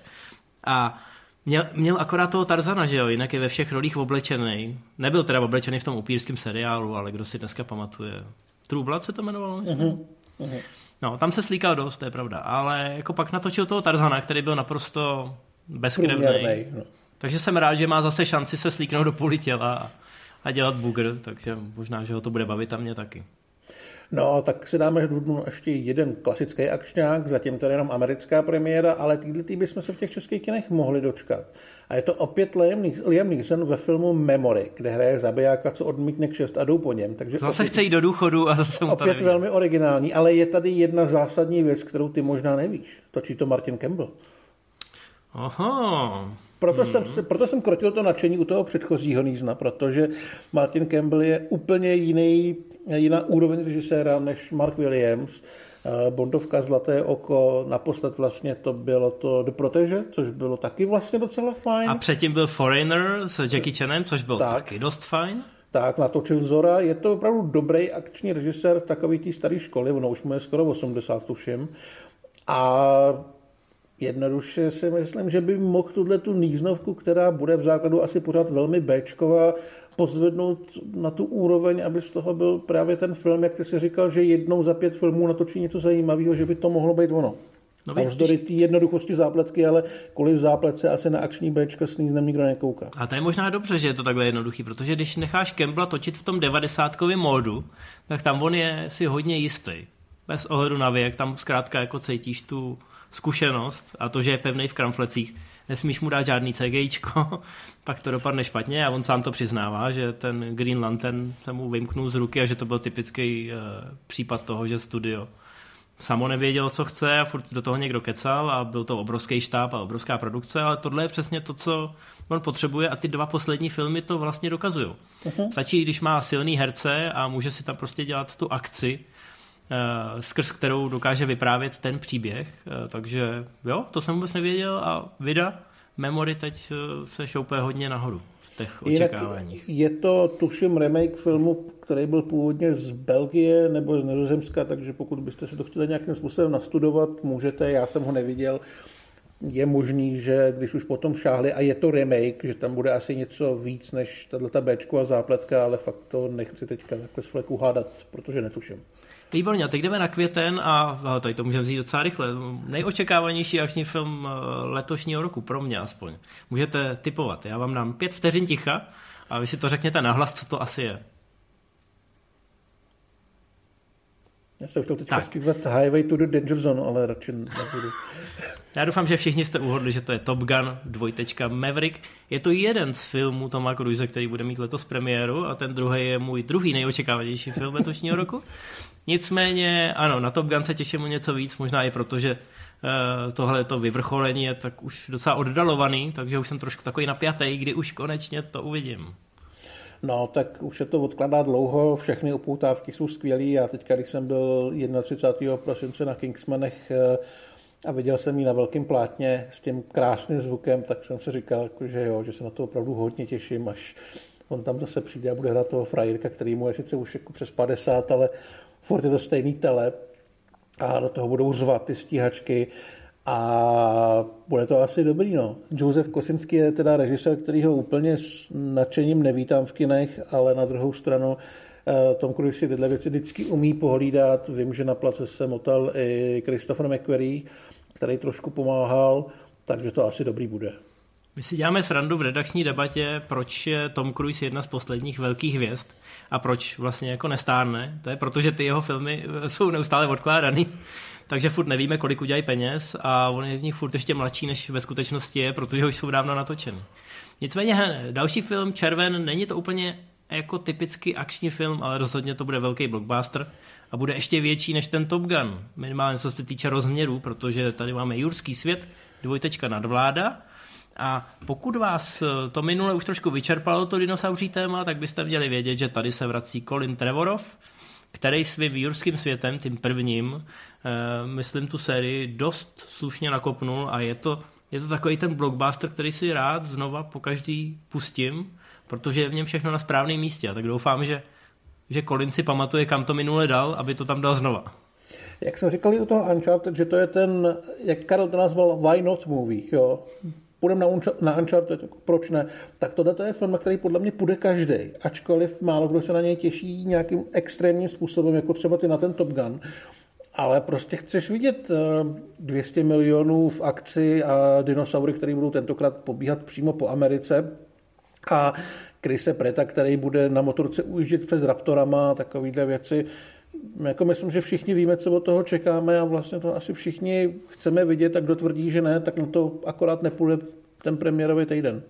A Měl, měl akorát toho Tarzana, že jo, jinak je ve všech rolích oblečený. Nebyl teda oblečený v tom upírském seriálu, ale kdo si dneska pamatuje. True Blood se to jmenovalo, myslím. Uh-huh. Uh-huh. No, tam se slíkal dost, to je pravda. Ale jako pak natočil toho Tarzana, který byl naprosto bezkrevný. No. Takže jsem rád, že má zase šanci se slíknout do půli těla a dělat bugr, takže možná, že ho to bude bavit a mě taky. No, tak si dáme v dubnu ještě jeden klasický akčňák, zatím to je jenom americká premiéra, ale týhle tý bychom se v těch českých kinech mohli dočkat. A je to opět Liam Neeson ve filmu Memory, kde hraje zabijáka, co odmítne kšest a jdou po něm. Takže zase opět, chce jít do důchodu a zase mu to Opět velmi originální, ale je tady jedna zásadní věc, kterou ty možná nevíš. Točí to Martin Campbell. Aha. Proto, hmm. jsem, proto jsem krotil to nadšení u toho předchozího Nízna, protože Martin Campbell je úplně jiný, jiná úroveň režiséra než Mark Williams. Eh, Bondovka Zlaté oko, naposled vlastně to bylo to The Protege, což bylo taky vlastně docela fajn. A předtím byl Foreigner s Jackie Chanem, což byl tak. taky dost fajn. Tak, natočil Zora. Je to opravdu dobrý akční režisér takový té staré školy, ono už mu je skoro 80, tuším. A Jednoduše si myslím, že by mohl tuhle tu níznovku, která bude v základu asi pořád velmi Bčková, pozvednout na tu úroveň, aby z toho byl právě ten film, jak ty si říkal, že jednou za pět filmů natočí něco zajímavého, že by to mohlo být ono. No, a vzdory té jednoduchosti zápletky, ale kvůli zápletce asi na akční Bčka s níznem nikdo nekouká. A to je možná dobře, že je to takhle jednoduchý, protože když necháš Kembla točit v tom devadesátkovém módu, tak tam on je si hodně jistý. Bez ohledu na věk, tam zkrátka jako cítíš tu, zkušenost a to, že je pevný v kramflecích, nesmíš mu dát žádný CGIčko, pak to dopadne špatně a on sám to přiznává, že ten Green Lantern se mu vymknul z ruky a že to byl typický uh, případ toho, že studio samo nevědělo, co chce a furt do toho někdo kecal a byl to obrovský štáb a obrovská produkce, ale tohle je přesně to, co on potřebuje a ty dva poslední filmy to vlastně dokazují. Uh-huh. Stačí, když má silný herce a může si tam prostě dělat tu akci, skrz kterou dokáže vyprávět ten příběh. Eh, takže jo, to jsem vůbec nevěděl a Vida Memory teď eh, se šoupé hodně nahoru v těch očekáváních. Je to, tuším, remake filmu, který byl původně z Belgie nebo z Nizozemska, takže pokud byste se to chtěli nějakým způsobem nastudovat, můžete, já jsem ho neviděl. Je možný, že když už potom šáhli a je to remake, že tam bude asi něco víc než tato Bčko a zápletka, ale fakt to nechci teďka takhle z hádat, protože netuším. Výborně, a teď jdeme na květen a tady to můžeme vzít docela rychle. Nejočekávanější akční film eh, letošního roku, pro mě aspoň. Můžete typovat. Já vám dám pět vteřin ticha a vy si to řekněte nahlas, co to asi je. Já jsem chtěl teďka zpívat Highway to the Danger Zone, ale radši nebudu. Já doufám, že všichni jste uhodli, že to je Top Gun, dvojtečka Maverick. Je to jeden z filmů Toma Cruise, který bude mít letos premiéru a ten druhý je můj druhý nejočekávanější film letošního roku. Nicméně, ano, na Top Gun se těším o něco víc, možná i proto, že uh, tohle to vyvrcholení je tak už docela oddalovaný, takže už jsem trošku takový napjatý, kdy už konečně to uvidím. No, tak už se to odkladá dlouho, všechny upoutávky jsou skvělé. Já teďka, když jsem byl 31. prosince na Kingsmanech eh, a viděl jsem ji na velkém plátně s tím krásným zvukem, tak jsem si říkal, jako, že jo, že se na to opravdu hodně těším, až on tam zase přijde a bude hrát toho frajerka, který mu je sice už jako přes 50, ale furt je to stejný tele a do toho budou řvat ty stíhačky a bude to asi dobrý, no. Josef Kosinský je teda režisér, který ho úplně s nadšením nevítám v kinech, ale na druhou stranu eh, Tom Cruise si tyhle věci vždycky umí pohlídat. Vím, že na place se motal i Christopher McQuarrie, který trošku pomáhal, takže to asi dobrý bude. My si děláme srandu v redakční debatě, proč je Tom Cruise jedna z posledních velkých hvězd a proč vlastně jako nestárne. To je proto, že ty jeho filmy jsou neustále odkládaný takže furt nevíme, kolik udělají peněz a on je v nich furt ještě mladší, než ve skutečnosti je, protože už jsou dávno natočeny. Nicméně další film Červen není to úplně jako typický akční film, ale rozhodně to bude velký blockbuster a bude ještě větší než ten Top Gun, minimálně co se týče rozměru, protože tady máme Jurský svět, dvojtečka nadvláda a pokud vás to minule už trošku vyčerpalo to dinosauří téma, tak byste měli vědět, že tady se vrací Colin Trevorov, který svým jurským světem, tím prvním, eh, myslím tu sérii, dost slušně nakopnul a je to, je to takový ten blockbuster, který si rád znova po každý pustím, protože je v něm všechno na správném místě a tak doufám, že, že Colin si pamatuje, kam to minule dal, aby to tam dal znova. Jak jsem říkal i u toho Uncharted, že to je ten, jak Karel to nazval, why not movie, jo půjdeme na, na Uncharted, jako proč ne, tak tohle je film, na který podle mě půjde každý, ačkoliv málo kdo se na něj těší nějakým extrémním způsobem, jako třeba ty na ten Top Gun, ale prostě chceš vidět 200 eh, milionů v akci a dinosaury, které budou tentokrát pobíhat přímo po Americe. A Krise Preta, který bude na motorce ujíždět přes Raptorama a takovýhle věci jako myslím, že všichni víme, co od toho čekáme a vlastně to asi všichni chceme vidět, tak kdo tvrdí, že ne, tak na to akorát nepůjde ten premiérový týden.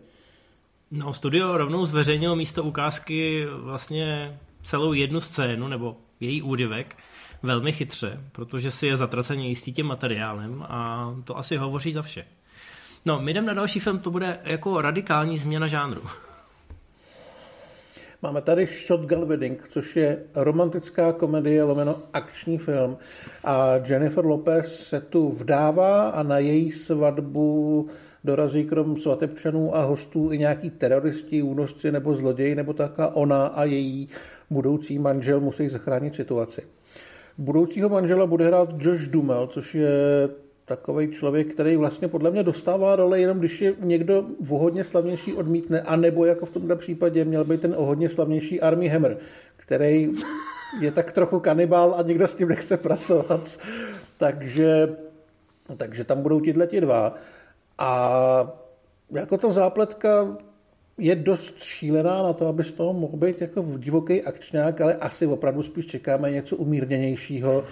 No, studio rovnou zveřejnilo místo ukázky vlastně celou jednu scénu, nebo její úryvek, velmi chytře, protože si je zatraceně jistý tím materiálem a to asi hovoří za vše. No, my jdeme na další film, to bude jako radikální změna žánru. Máme tady Shotgun Wedding, což je romantická komedie lomeno akční film a Jennifer Lopez se tu vdává a na její svatbu dorazí krom svatebčanů a hostů i nějaký teroristi, únosci nebo zloději, nebo taká ona a její budoucí manžel musí zachránit situaci. Budoucího manžela bude hrát Josh Dumel, což je takový člověk, který vlastně podle mě dostává role jenom když je někdo o hodně slavnější odmítne, anebo jako v tomto případě měl být ten o hodně slavnější Army Hammer, který je tak trochu kanibál a nikdo s tím nechce pracovat. Takže, takže tam budou ti dva. A jako ta zápletka je dost šílená na to, aby z toho mohl být jako divoký akčňák, ale asi opravdu spíš čekáme něco umírněnějšího.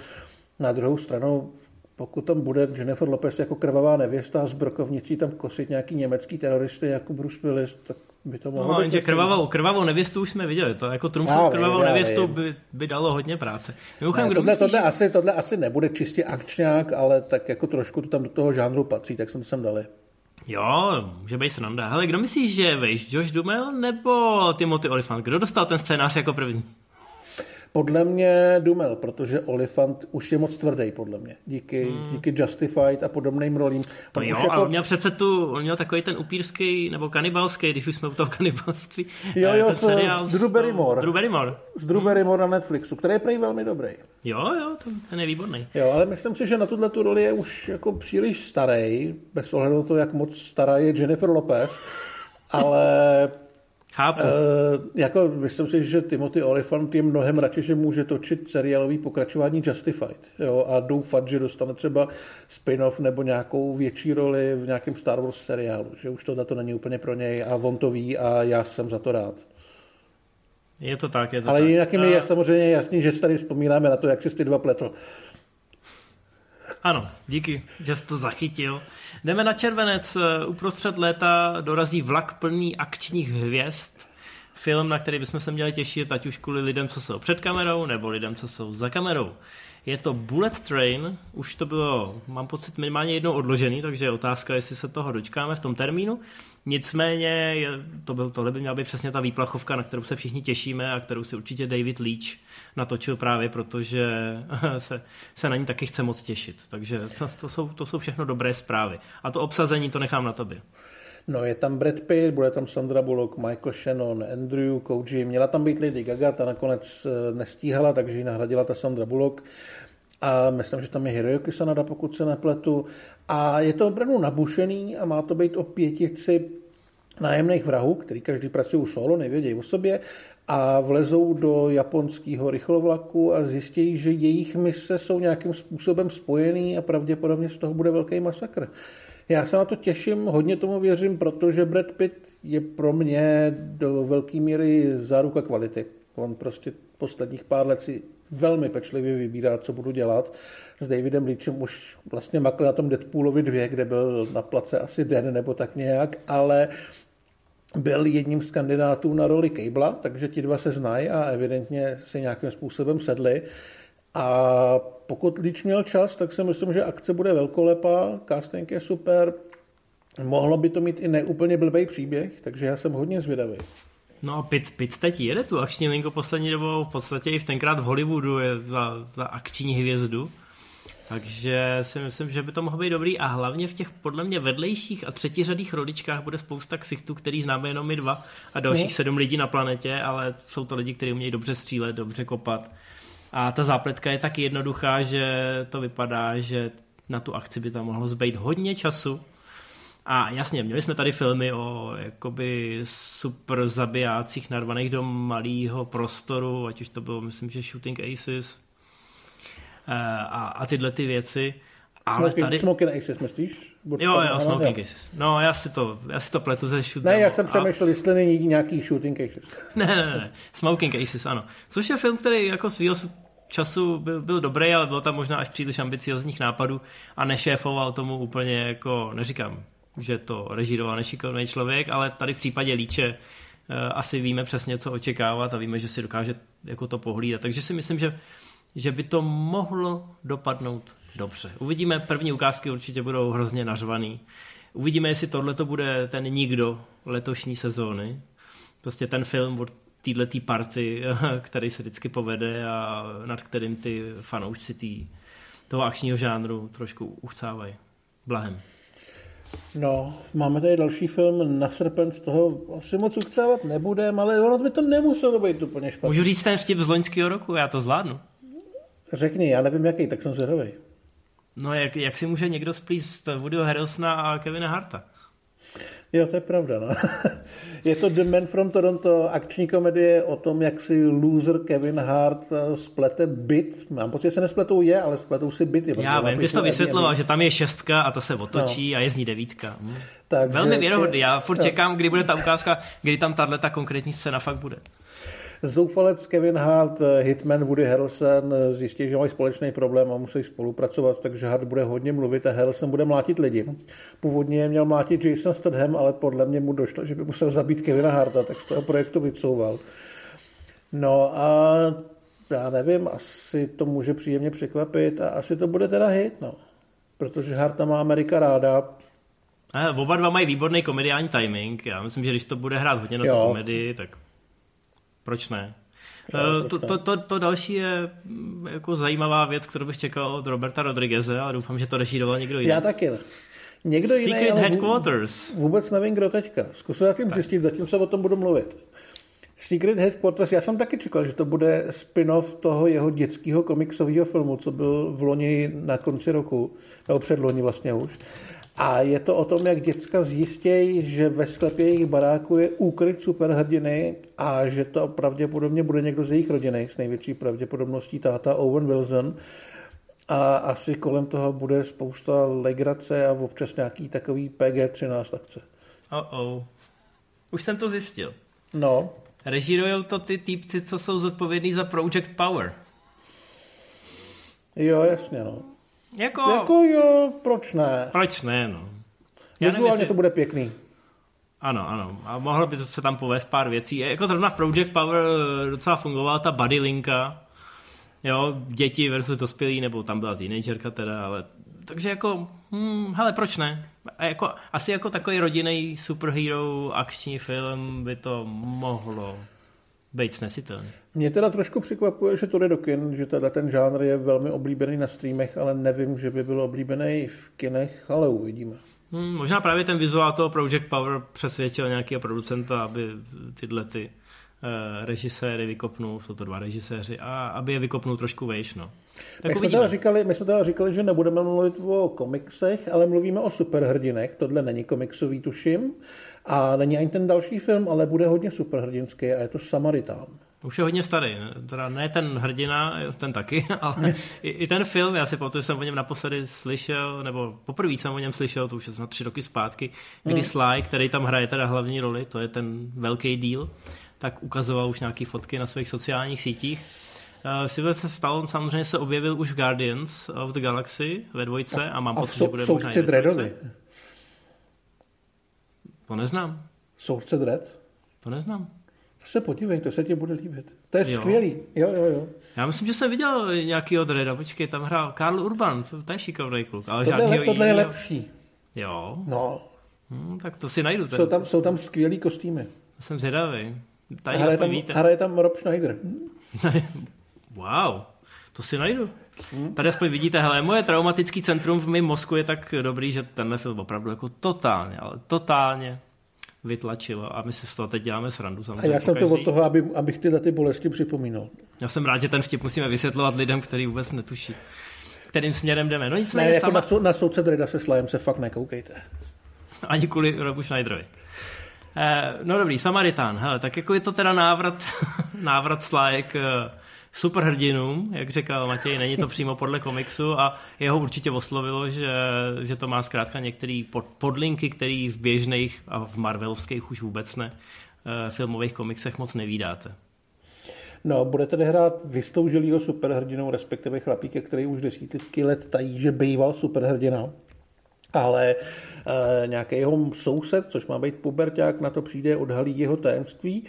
Na druhou stranu pokud tam bude Jennifer Lopez jako krvavá nevěsta s brokovnicí tam kosit nějaký německý teroristy jako Bruce Willis, tak by to mohlo no, být. krvavou, krvavou nevěstu už jsme viděli, to jako Trumpfu krvavou já, nevěstu by, by, dalo hodně práce. Mimochodem, ne, tohle, myslíš... tohle, asi, tohle asi nebude čistě akčňák, ale tak jako trošku to tam do toho žánru patří, tak jsme to sem dali. Jo, může být sranda. Hele, kdo myslíš, že vejš? Josh Dumel nebo Timothy Olyphant? Kdo dostal ten scénář jako první? Podle mě Dumel, protože Olifant už je moc tvrdý, podle mě. Díky, hmm. díky Justified a podobným rolím. To jo, jako... ale měl přece tu, on měl takový ten upírský nebo kanibalský, když už jsme u toho kanibalství. Jo, jo, s, s Drew Barrymore. Drew Barrymore. S Drew Barrymore hmm. na Netflixu, který je prý velmi dobrý. Jo, jo, ten je výborný. Jo, ale myslím si, že na tuhle tu roli je už jako příliš starý, bez ohledu na to, jak moc stará je Jennifer Lopez, ale Chápu. E, jako myslím si, že Timothy Olyphant je mnohem radši, že může točit seriálový pokračování Justified jo, a doufat, že dostane třeba spin-off nebo nějakou větší roli v nějakém Star Wars seriálu, že už tohle to není úplně pro něj a on to ví a já jsem za to rád. Je to tak, je to Ale tak. jinak mi je A- samozřejmě jasný, že tady vzpomínáme na to, jak si ty dva pletl. Ano, díky, že jsi to zachytil. Jdeme na červenec. Uprostřed léta dorazí vlak plný akčních hvězd. Film, na který bychom se měli těšit, ať už kvůli lidem, co jsou před kamerou, nebo lidem, co jsou za kamerou. Je to Bullet Train, už to bylo, mám pocit, minimálně jednou odložený, takže je otázka, jestli se toho dočkáme v tom termínu. Nicméně to, byl, tohle by měla být přesně ta výplachovka, na kterou se všichni těšíme a kterou si určitě David Leach natočil právě, protože se, se na ní taky chce moc těšit. Takže to, to, jsou, to jsou všechno dobré zprávy. A to obsazení to nechám na tobě. No je tam Brad Pitt, bude tam Sandra Bullock, Michael Shannon, Andrew, Koji. Měla tam být Lady Gaga, ta nakonec eh, nestíhala, takže ji nahradila ta Sandra Bullock. A myslím, že tam je Hiroyuki Sanada, pokud se nepletu. A je to opravdu nabušený a má to být o pětici nájemných vrahů, který každý pracují solo, nevědějí o sobě a vlezou do japonského rychlovlaku a zjistí, že jejich mise jsou nějakým způsobem spojený a pravděpodobně z toho bude velký masakr. Já se na to těším, hodně tomu věřím, protože Brad Pitt je pro mě do velké míry záruka kvality. On prostě posledních pár let si velmi pečlivě vybírá, co budu dělat. S Davidem Leachem už vlastně makl na tom Deadpoolovi 2, kde byl na place asi den nebo tak nějak, ale byl jedním z kandidátů na roli Cabla, takže ti dva se znají a evidentně si nějakým způsobem sedli. A pokud Leach měl čas, tak si myslím, že akce bude velkolepá, casting je super, mohlo by to mít i neúplně blbý příběh, takže já jsem hodně zvědavý. No a Pitt, Pitt teď jede tu akční linku poslední dobou, v podstatě i v tenkrát v Hollywoodu je za, za akční hvězdu. Takže si myslím, že by to mohlo být dobrý a hlavně v těch podle mě vedlejších a třetiřadých rodičkách bude spousta ksichtů, který známe jenom my dva a dalších sedm lidí na planetě, ale jsou to lidi, kteří umějí dobře střílet, dobře kopat. A ta zápletka je tak jednoduchá, že to vypadá, že na tu akci by tam mohlo zbýt hodně času. A jasně, měli jsme tady filmy o jakoby super zabijácích narvaných do malého prostoru, ať už to bylo, myslím, že Shooting Aces eh, a, a tyhle ty věci. Ale Smoking, tady... Smoking Aces, myslíš? Bude Jo, jo, Smoking Aces. No, já si to, já si to pletu ze Shooting. Ne, já jsem a- přemýšlel, jestli není nějaký Shooting Aces. ne, ne, ne, Smoking Aces, ano. Což je film, který jako svýho času byl, byl dobrý, ale bylo tam možná až příliš ambiciozních nápadů a nešéfoval tomu úplně jako, neříkám, že to režíroval nešikovný člověk, ale tady v případě Líče eh, asi víme přesně, co očekávat a víme, že si dokáže jako to pohlídat. Takže si myslím, že, že by to mohlo dopadnout dobře. Uvidíme, první ukázky určitě budou hrozně nařvaný. Uvidíme, jestli tohle to bude ten nikdo letošní sezóny. Prostě ten film od této party, který se vždycky povede a nad kterým ty fanoušci tý, toho akčního žánru trošku uchcávají. Blahem. No, máme tady další film na srpen, z toho asi moc ukcávat nebudem, ale ono by to nemuselo být úplně špatně. Můžu říct ten vtip z loňského roku, já to zvládnu. Řekni, já nevím jaký, tak jsem zvědavý. No jak, jak si může někdo splíst Woodyho Harrelsona a Kevina Harta? Jo, to je pravda. No. je to The Man from Toronto, akční komedie o tom, jak si loser Kevin Hart eh, splete byt. Mám pocit, že se nespletou je, ale spletou si byt. Já vím, ty jsi to vysvětloval, že tam je šestka a ta se otočí no. a je z ní devítka. Hm. Takže- Velmi věrohodný, já furt čekám, kdy bude ta ukázka, kdy tam tahle ta konkrétní scéna fakt bude. Zoufalec Kevin Hart, eh, Hitman Woody Harrelson eh, zjistí, že mají společný problém a musí spolupracovat, takže Hart bude hodně mluvit a Harrelson bude mlátit lidi. Původně je měl mlátit Jason Statham, ale podle mě mu došlo, že by musel zabít Kevina Harta, tak z toho projektu vycouval. No a já nevím, asi to může příjemně překvapit a asi to bude teda hit, no. Protože Harta má Amerika ráda, A oba dva mají výborný komediální timing. Já myslím, že když to bude hrát hodně na tu komedii, tak proč ne? Jo, Eh, to, to, to, to další je mm, jako zajímavá věc, kterou bych čekal od Roberta Rodrigueze, ale doufám, že to režíroval někdo jiný. já taky. Někdo jiný, Secret vů- Headquarters. Vůbec nevím, kdo teďka. Zkusil zatím zjistit, zatím se o tom budu mluvit. Secret Headquarters, já jsem taky čekal, že to bude spin-off toho jeho dětského komiksového filmu, co byl v loni na konci roku, nebo předloni vlastně už. A je to o tom, jak děcka zjistějí, že ve sklepě jejich baráku je úkryt superhrdiny a že to pravděpodobně bude někdo z jejich rodiny, s největší pravděpodobností táta Owen Wilson. A asi kolem toho bude spousta legrace a občas nějaký takový PG-13 akce. Oh, oh. Už jsem to zjistil. No, režírujou to ty týpci, co jsou zodpovědní za Project Power. Jo, jasně, no. Jako, Jako jo, proč ne? proč ne, no. Já nevím, Vizuálně jestli- to bude pěkný. Ano, ano. A mohlo by to se tam povést pár věcí. Jako zrovna v Project Power eh, docela fungovala ta body linka. Jo, děti versus dospělí, nebo tam byla teenagerka teda, ale takže jako, hm, hele, proč ne? A jako, asi jako takový rodinný superhero akční film by to mohlo být snesitelný. Mě teda trošku překvapuje, že to jde do kin, že teda ten žánr je velmi oblíbený na streamech, ale nevím, že by byl oblíbený v kinech, ale uvidíme. Hm, možná právě ten vizuál toho Project Power přesvědčil nějakého producenta, aby tyhle ty uh, režiséry vykopnul, jsou to dva režiséři, a aby je vykopnul trošku vejš, no. Tak My jsme, teda říkali, my jsme teda říkali, že nebudeme mluvit o komiksech, ale mluvíme o superhrdinech. Tohle není komiksový, tuším. A není ani ten další film, ale bude hodně superhrdinský a je to Samaritán. Už je hodně starý, ne? teda ne ten hrdina, ten taky, ale i, i ten film, já si pamatuju, že jsem o něm naposledy slyšel, nebo poprvé jsem o něm slyšel, to už je snad tři roky zpátky, kdy Sly, který tam hraje teda hlavní roli, to je ten velký díl, tak ukazoval už nějaké fotky na svých sociálních sítích. Uh, Sylvester Stallone samozřejmě se objevil už v Guardians of the Galaxy ve dvojce a mám A v pocit, že bude možná i ve. To neznám, Soudce Dredd. to neznám. To se podívej, to se ti bude líbit. To je Jo. skvělý. Jo, jo, jo. Já myslím, že jsem viděl nějakýho Dreda, počkej, tam hrál Karl Urban, to, to je šikovný kluk, ale Tohle, je žádnýho tohle je lepší. Jo, No, hm, tak to si najdu. Jsou tam, jsou tam skvělý kostýmy. Jsem zvědavý. Tady Hraje tam, hraje tam Rob Schneider. Wow, to si najdu. Tady aspoň vidíte, hele, moje traumatický centrum v mém mozku je tak dobrý, že tenhle film opravdu jako totálně, ale totálně vytlačilo a my si z toho teď děláme srandu A samozřejmě. já jsem to od toho, aby, abych tyhle ty bolesti připomínal. Já jsem rád, že ten vtip musíme vysvětlovat lidem, který vůbec netuší, kterým směrem jdeme. No Ne, nicméně jako sama, na, na soudce Dreda se slajem se fakt nekoukejte. ani kvůli Robu Schneiderovi. Eh, no dobrý, Samaritán, hele, tak jako je to teda návrat, návrat Sly k eh, superhrdinům, jak říkal Matěj, není to přímo podle komiksu a jeho určitě oslovilo, že, že to má zkrátka některé pod, podlinky, které v běžných a v Marvelovských už vůbec ne eh, filmových komiksech moc nevídáte. No, bude tedy hrát vystoužilýho superhrdinou, respektive chlapíka, který už desítky let tají, že býval superhrdina. Ale e, nějaký jeho soused, což má být puberták, na to přijde, odhalí jeho tajemství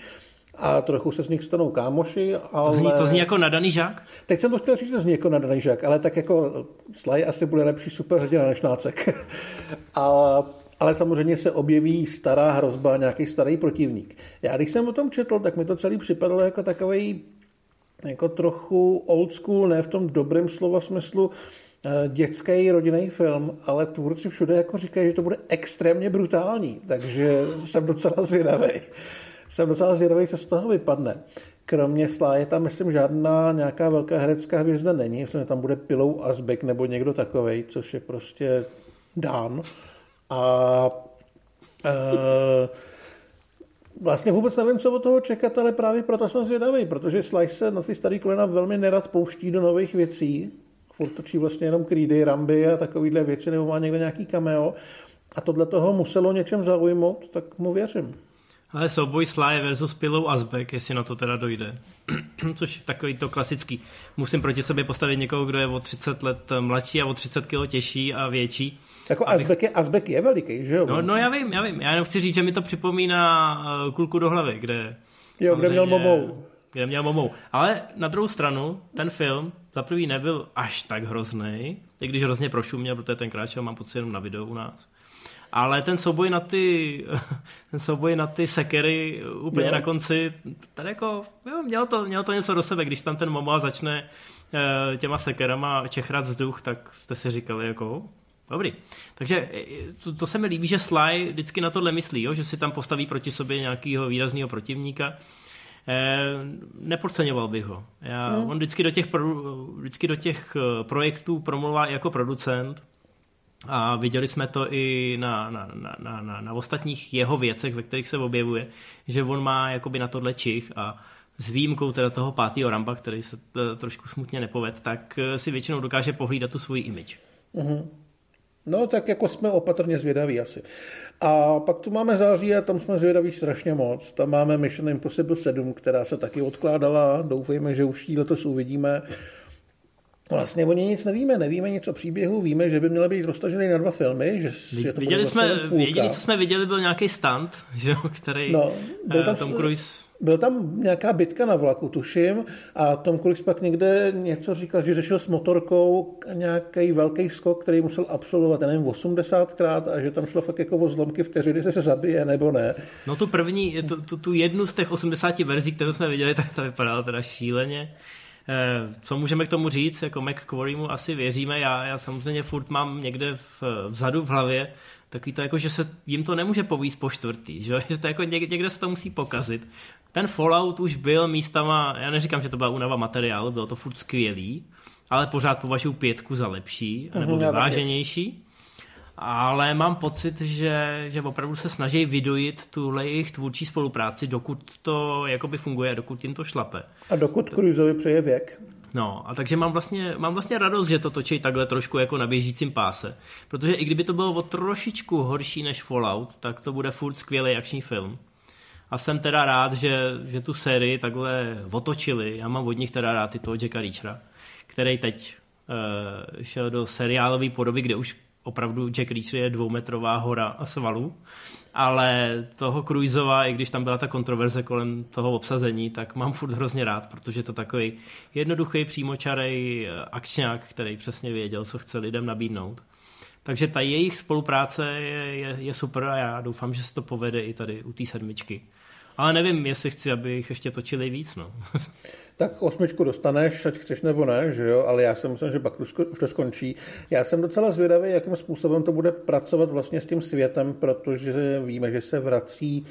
a trochu se z nich stanou kámoši, ale... To zní, to zní jako nadaný žák? Teď jsem to chtěl říct, že zní jako nadaný žák, ale tak jako Sly asi bude lepší superhrdina než nácek. a, ale samozřejmě se objeví stará hrozba, nějaký starý protivník. Já když jsem o tom četl, tak mi to celý připadalo jako takový jako trochu old school, ne v tom dobrém slova smyslu, eh, dětský rodinný film, ale tvůrci všude jako říkají, že to bude extrémně brutální, takže jsem docela zvědavý. Jsem docela zvědavý, co z toho vypadne. Kromě Sláje tam, myslím, žádná nějaká velká herecká hvězda není. Myslím, že tam bude Pilou Asbek nebo někdo takovej, což je prostě dán. A e, Vlastně vůbec nevím, co od toho čekat, ale právě proto jsem zvědavý, protože Slice se na ty starý kolena velmi nerad pouští do nových věcí. Furt točí vlastně jenom Creedy, Ramby a takovýhle věci, nebo má někde nějaký cameo. A tohle toho muselo něčem zaujmout, tak mu věřím. Ale souboj Sly versus Pilou Azbek, jestli na to teda dojde. Což je takový to klasický. Musím proti sobě postavit někoho, kdo je o 30 let mladší a o 30 kg těžší a větší. Jako Azbek je, Azbek je veliký, že jo? No, no já vím, já vím. Já jenom chci říct, že mi to připomíná eh, kulku do hlavy, kde... Jo, kde měl momou. Kde měl momou. Ale na druhou stranu, ten film za prvý nebyl až tak hrozný, i když hrozně prošuměl, protože ten kráčel mám pocit jenom na videu u nás. Ale ten souboj na ty, ten souboj na ty sekery úplně Jo. na konci, tady jako, jo, mělo to, mělo to něco do sebe, když tam ten Momoa začne eh, těma sekerama čechrat vzduch, tak jste si říkali jako, dobrý. Takže eh, to, to se mi líbí, že Sly vždycky na tohle myslí, jo, že si tam postaví proti sobě nějakého výrazného protivníka. Eh, nepodceňoval bych ho. Já, Hmm. On vždycky do těch, pro, vždycky do těch eh, projektů promluvá i jako producent, a viděli jsme to i na, na, na, na, na, na ostatních jeho věcech, ve kterých se objevuje, že on má jakoby na tohle čich a s výjimkou teda toho pátého Ramba, který se eh, trošku smutně nepoved, tak eh, si většinou dokáže pohlídat tu svoji image. No, tak jako jsme opatrně zvědaví asi. A pak tu máme září a tam jsme zvědaví strašně moc. Tam máme Mission Impossible 7, která se taky odkládala. Doufejme, že už ji letos uvidíme. Vlastně o něj nic nevíme, nevíme nic o příběhu, víme, že by měla být roztažený na dva filmy. Že, že to viděli jsme, jediný, co jsme viděli, byl nějaký stand, že, který no, byl tam, Tom Cruise byl tam nějaká bitka na vlaku, tuším, a Tom Cruise pak někde něco říkal, že řešil s motorkou nějaký velký skok, který musel absolvovat, nevím, 80krát a že tam šlo fakt jako o zlomky vteřiny, se zabije nebo ne. No tu první, tu, tu, tu jednu z těch 80 verzí, kterou jsme viděli, tak to vypadalo teda šíleně. Eh, co můžeme k tomu říct, jako McQuarrie mu asi věříme, já, já samozřejmě furt mám někde v, vzadu v hlavě takový to jako, že se jim to nemůže povíst po čtvrtý, že, že to jako někde, někde se to musí pokazit. Ten Fallout už byl místama, já neříkám, že to byla únava materiálu, bylo to furt skvělý, ale pořád považuji pětku za lepší, nebo mhm, vyváženější. Ale mám pocit, že, že opravdu se snaží vydojit tuhle jejich tvůrčí spolupráci, dokud to jakoby funguje, dokud jim to šlape. A dokud Cruiseovi přeje věk. No, a takže mám vlastně, mám vlastně radost, že to točí takhle trošku jako na běžícím páse. Protože i kdyby to bylo o trošičku horší než Fallout, tak to bude furt skvělý akční film. A jsem teda rád, že, že tu sérii takhle otočili. Já mám od nich teda rád i toho Jacka Reachera, který teď uh, šel do seriálové podoby, kde už opravdu Jack Reacher je dvoumetrová hora a svalů, ale toho Cruiseova, i když tam byla ta kontroverze kolem toho obsazení, tak mám furt hrozně rád, protože to takový jednoduchý, přímočarej eh, akčňák, který přesně věděl, co chce lidem nabídnout. Takže ta jejich spolupráce je, je, je super a já doufám, že se to povede i tady u té sedmičky. Ale nevím, jestli chci, aby jich ještě točili víc. No. tak osmičku dostaneš, ať chceš nebo ne, že jo, ale já si myslím, že pak už to skončí. Já jsem docela zvědavý, jakým způsobem to bude pracovat vlastně s tím světem, protože víme, že se vrací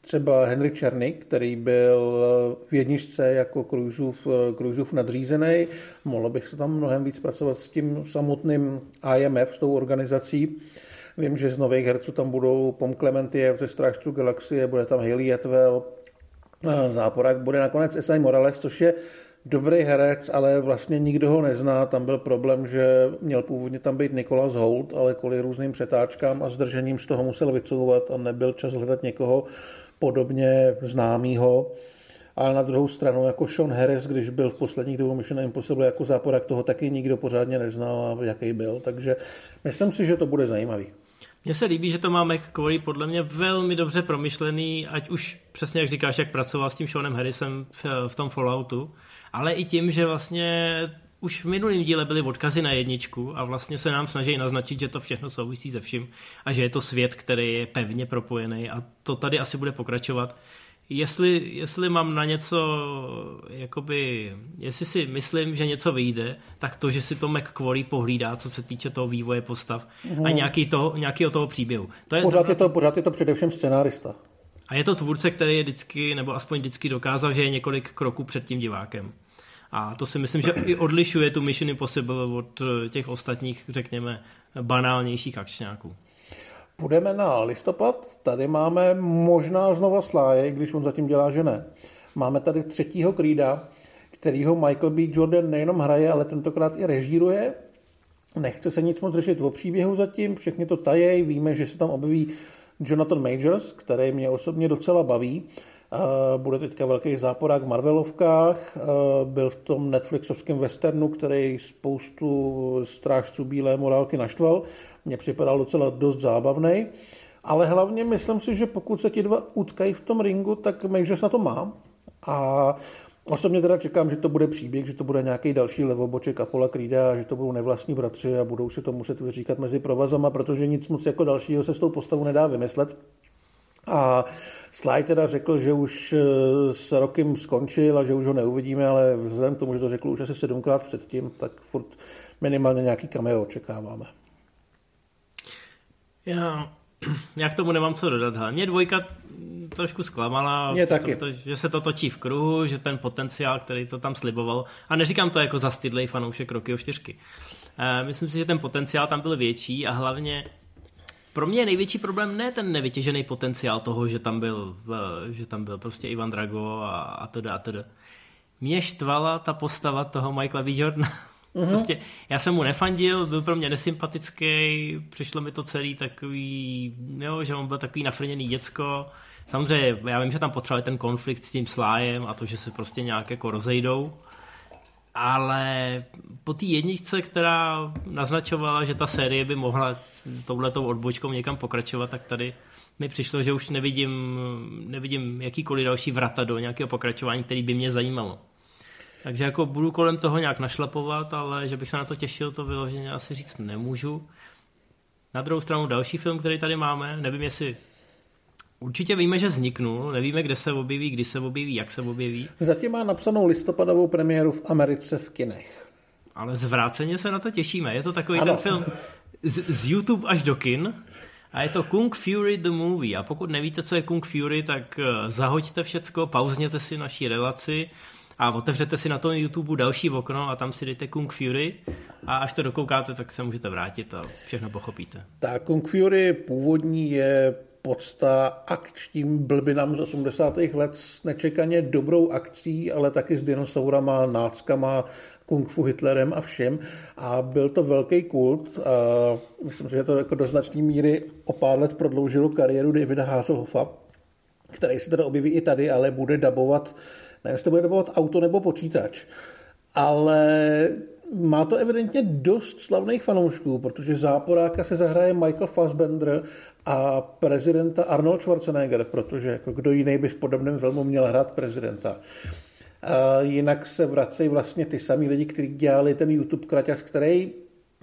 třeba Henry Černik, který byl v jedničce jako Cruiseův, Cruiseův nadřízený. Mohlo bych se tam mnohem víc pracovat s tím samotným IMF, s tou organizací. Vím, že z nových herců tam budou Pom Clementiev ze Strážců galaxie, bude tam Haley Atwell, záporák bude nakonec Esai Morales, což je dobrý herec, ale vlastně nikdo ho nezná. Tam byl problém, že měl původně tam být Nicholas Holt, ale kvůli různým přetáčkám a zdržením z toho musel vycouvat a nebyl čas hledat někoho podobně známýho. Ale na druhou stranu, jako Sean Harris, když byl v posledních dvou Mission Impossible jako záporák, toho taky nikdo pořádně neznal jaký byl. Takže myslím si, že to bude zajímavý. Mně se líbí, že to má McQuarrie podle mě velmi dobře promyšlený, ať už přesně jak říkáš, jak pracoval s tím Seanem Harrisem v, v tom Falloutu, ale i tím, že vlastně už v minulém díle byly odkazy na jedničku a vlastně se nám snaží naznačit, že to všechno souvisí se vším a že je to svět, který je pevně propojený a to tady asi bude pokračovat jestli, jestli mám na něco, jakoby, jestli si myslím, že něco vyjde, tak to, že si to McQuarrie pohlídá, co se týče toho vývoje postav hmm. a mhm. nějaký toho, nějakého toho příběhu. To je, pořád, je to, pořád je to především scenárista. A je to tvůrce, který je vždycky, nebo aspoň vždycky dokázal, že je několik kroků před tím divákem. A to si myslím, že i odlišuje tu Mission Impossible od těch ostatních, řekněme, banálnějších akčňáků. Půjdeme na listopad, tady máme možná znova Sláje, když on zatím dělá, že ne. Máme tady třetího Creeda, kterýho Michael B. Jordan nejenom hraje, ale tentokrát i režíruje. Nechce se nic moc řešit o příběhu zatím, všechny to tajej, víme, že se tam objeví Jonathan Majors, který mě osobně docela baví. Bude teďka velký záporák v Marvelovkách, byl v tom Netflixovském westernu, který spoustu strážců bílé morálky naštval. Mně připadal docela dost zábavný. Ale hlavně myslím si, že pokud se ti dva utkají v tom ringu, tak Majors na to má. A Osobně teda čekám, že to bude příběh, že to bude nějaký další levoboček Apola Creeda, že to budou nevlastní bratři a budou si to muset vyříkat mezi provazama, protože nic moc jako dalšího se s tou postavou nedá vymyslet. A Sly teda řekl, že už eh, s rokem skončil a že už ho neuvidíme, ale vzhledem k tomu, že to řekl už asi sedmkrát předtím, tak furt minimálně nějaký cameo očekáváme. Já, já k tomu nemám co dodat. Mě dvojka trošku zklamala, Mě taky. To, že se to točí v kruhu, že ten potenciál, který to tam sliboval, a neříkám to jako zastydlej fanoušek roky o čtyřky. Eh, myslím si, že ten potenciál tam byl větší a hlavně pro mě je největší problém ne ten nevytěžený potenciál toho, že tam byl, že tam byl prostě Ivan Drago a, a teda a teda. Mě štvala ta postava toho Michaela B. Jordana. Uh-huh. Prostě já jsem mu nefandil, byl pro mě nesympatický, přišlo mi to celý takový, jo, že on byl takový nafrněný děcko. Samozřejmě, já vím, že tam potřebovali ten konflikt s tím slájem a to, že se prostě nějak jako rozejdou. Ale po té jedničce, která naznačovala, že ta série by mohla touhletou odbočkou někam pokračovat, tak tady mi přišlo, že už nevidím, nevidím jakýkoliv další vrata do nějakého pokračování, který by mě zajímalo. Takže jako budu kolem toho nějak našlapovat, ale že bych se na to těšil, to vyloženě asi říct nemůžu. Na druhou stranu další film, který tady máme, nevím jestli Určitě víme, že vzniknul, nevíme, kde se objeví, kdy se objeví, jak se objeví. Zatím má napsanou listopadovou premiéru v Americe v kinech. Ale zvráceně se na to těšíme. Je to takový ano. ten film z, z YouTube až do kin, a je to Kung Fury the Movie. A pokud nevíte, co je Kung Fury, tak eh, zahoďte všecko, pauzněte si naší relaci a otevřete si na tom YouTube další okno a tam si dejte Kung Fury a až to dokoukáte, tak se můžete vrátit a všechno pochopíte. Tak Kung Fury původní je podsta akčním blbinám z 80. let s nečekaně dobrou akcí, ale taky s dinosaurama, náckama, kung fu Hitlerem a všem. A byl to velký kult. A myslím, že to jako do značné míry o pár let prodloužilo kariéru Davida Hasselhoffa, který se teda objeví i tady, ale bude dabovat, nevím, jestli to bude dabovat auto nebo počítač. Ale má to evidentně dost slavných fanoušků, protože záporáka se zahraje Michael Fassbender a prezidenta Arnold Schwarzenegger, protože jako kdo jiný by v podobném filmu měl hrát prezidenta. A jinak se vracejí vlastně ty samý lidi, kteří dělali ten YouTube kraťas, který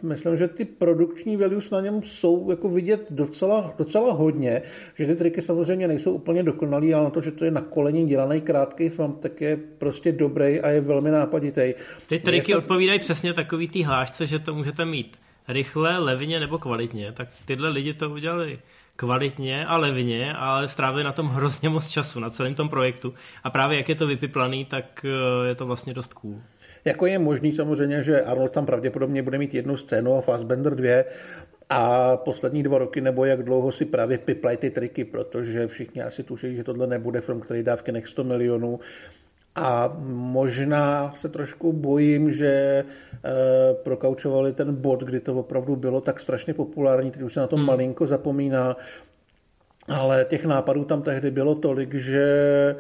myslím, že ty produkční values na něm jsou jako vidět docela, docela hodně, že ty triky samozřejmě nejsou úplně dokonalý, ale na to, že to je na kolení dělaný krátký film, tak je prostě dobrý a je velmi nápaditý. Ty triky Jestli... odpovídají přesně takový té hlášce, že to můžete mít rychle, levně nebo kvalitně, tak tyhle lidi to udělali kvalitně a levně, ale strávili na tom hrozně moc času, na celém tom projektu. A právě jak je to vypiplaný, tak eh, je to vlastně dost cool. Jako je možný samozřejmě, že Arnold tam pravděpodobně bude mít jednu scénu a Fassbender dvě a poslední dva roky nebo jak dlouho si právě piplaj ty triky, protože všichni asi tuší, že tohle nebude film, který dá v kinech 100 milionů, a možná se trošku bojím, že e, prokaučovali ten bod, kdy to opravdu bylo tak strašně populární, teď už se na to hmm. malinko zapomíná, ale těch nápadů tam tehdy bylo tolik, že,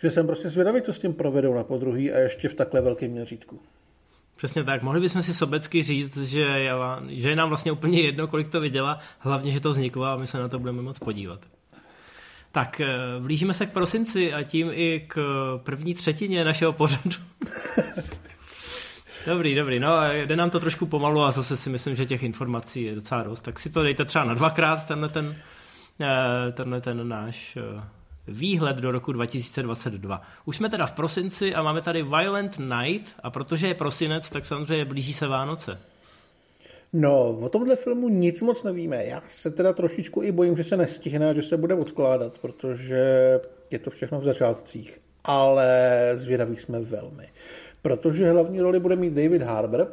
že jsem prostě zvědavý, co s tím provedou na podruhý a ještě v takhle velkém měřítku. Přesně tak. Mohli bychom si sobecky říct, že, že je nám vlastně úplně jedno, kolik to viděla, hlavně, že to vzniklo a my se na to budeme moc podívat. Tak eh, blížíme se k prosinci a tím i k první třetině našeho pořadu. Dobrý, dobrý, no jde nám to trošku pomalu a zase si myslím, že těch informací je docela dost, tak si to dejte třeba na dvakrát, tenhle ten, eh, tenhle ten náš eh, výhled do roku 2022. Už jsme teda v prosinci a máme tady Violent Night a protože je prosinec, tak samozřejmě blíží se Vánoce. No, o tomhle filmu nic moc nevíme. Já se teda trošičku i bojím, že se nestihne že se bude odkládat, protože je to všechno v začátcích. Ale zvědaví jsme velmi. Protože hlavní roli bude mít David Harbour,